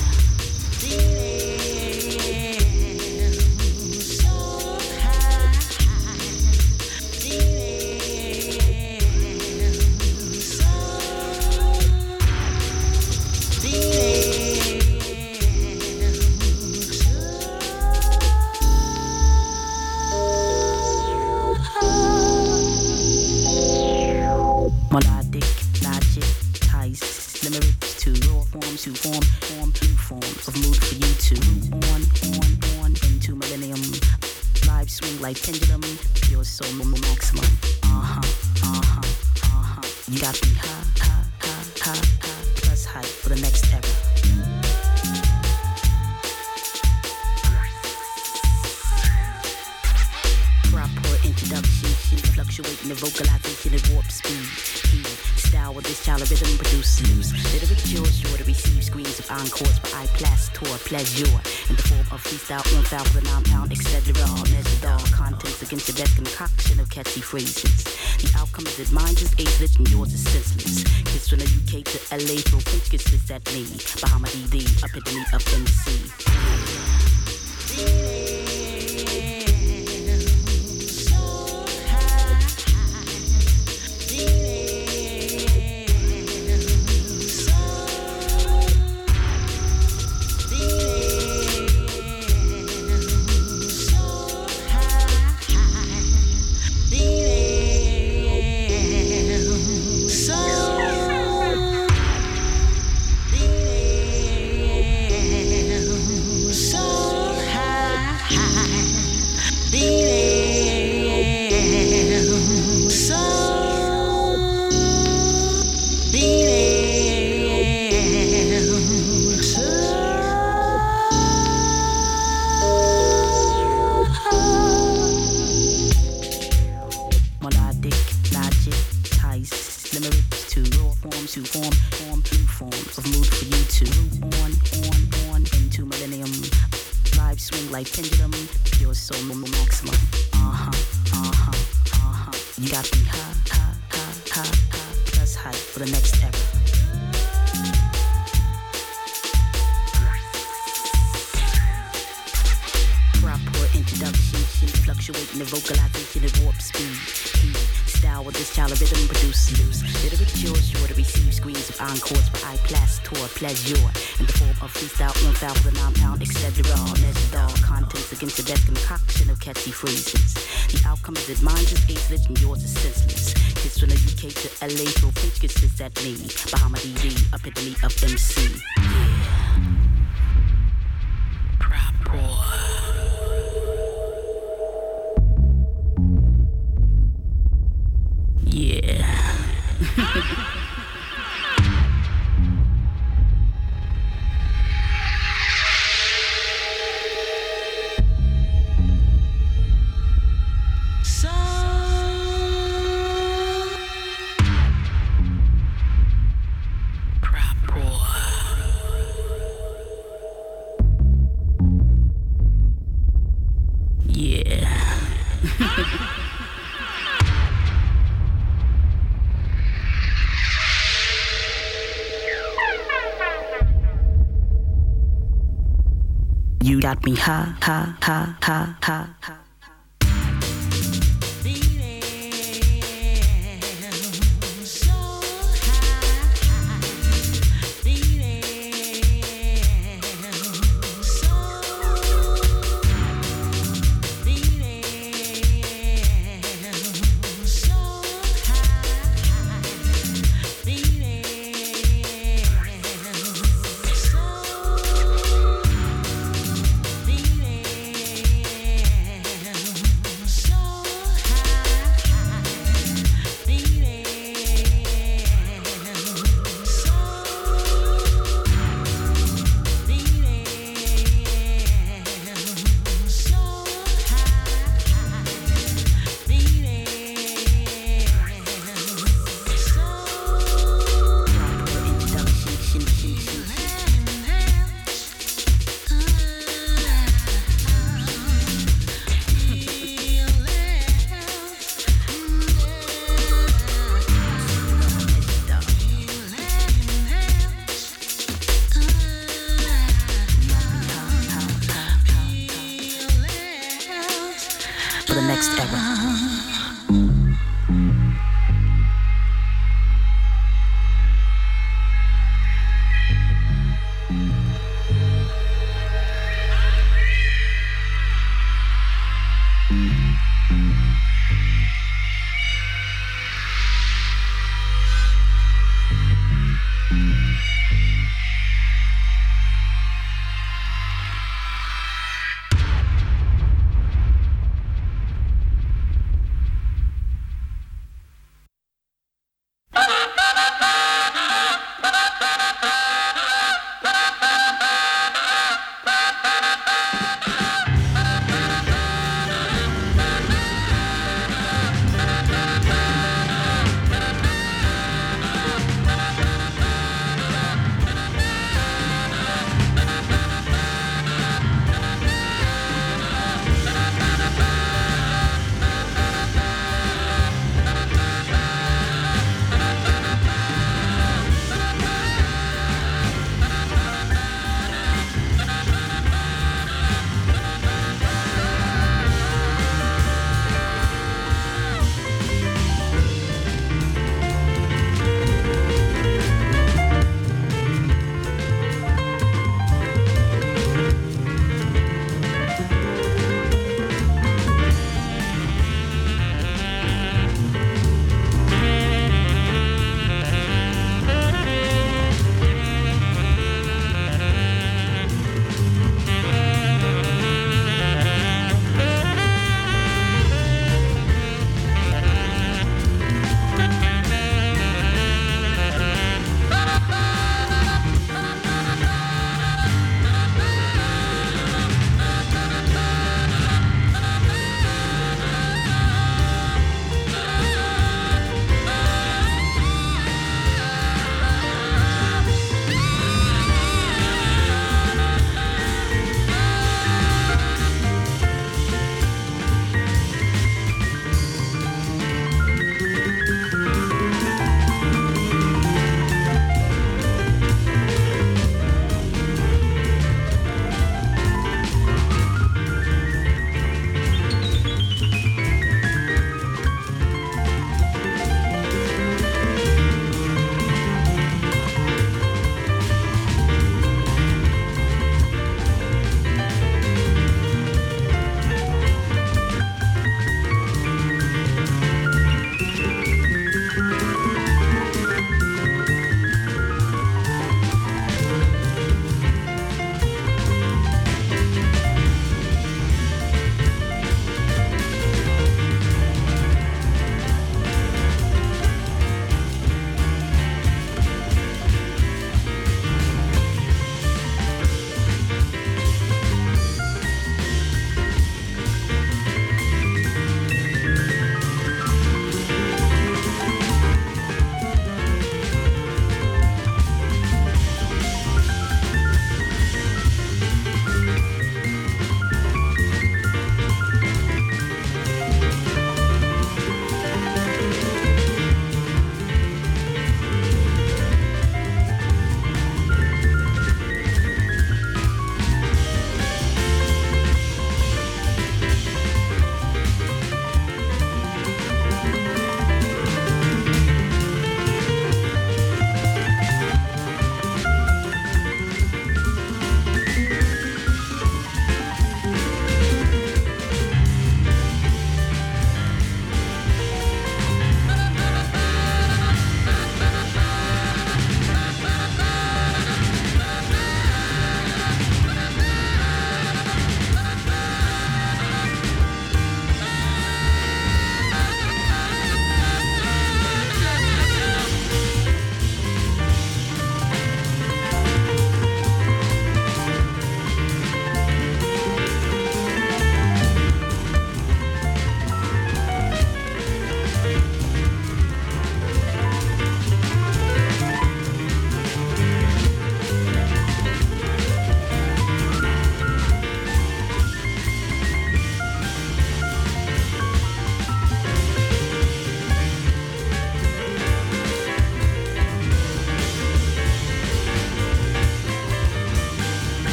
Pinha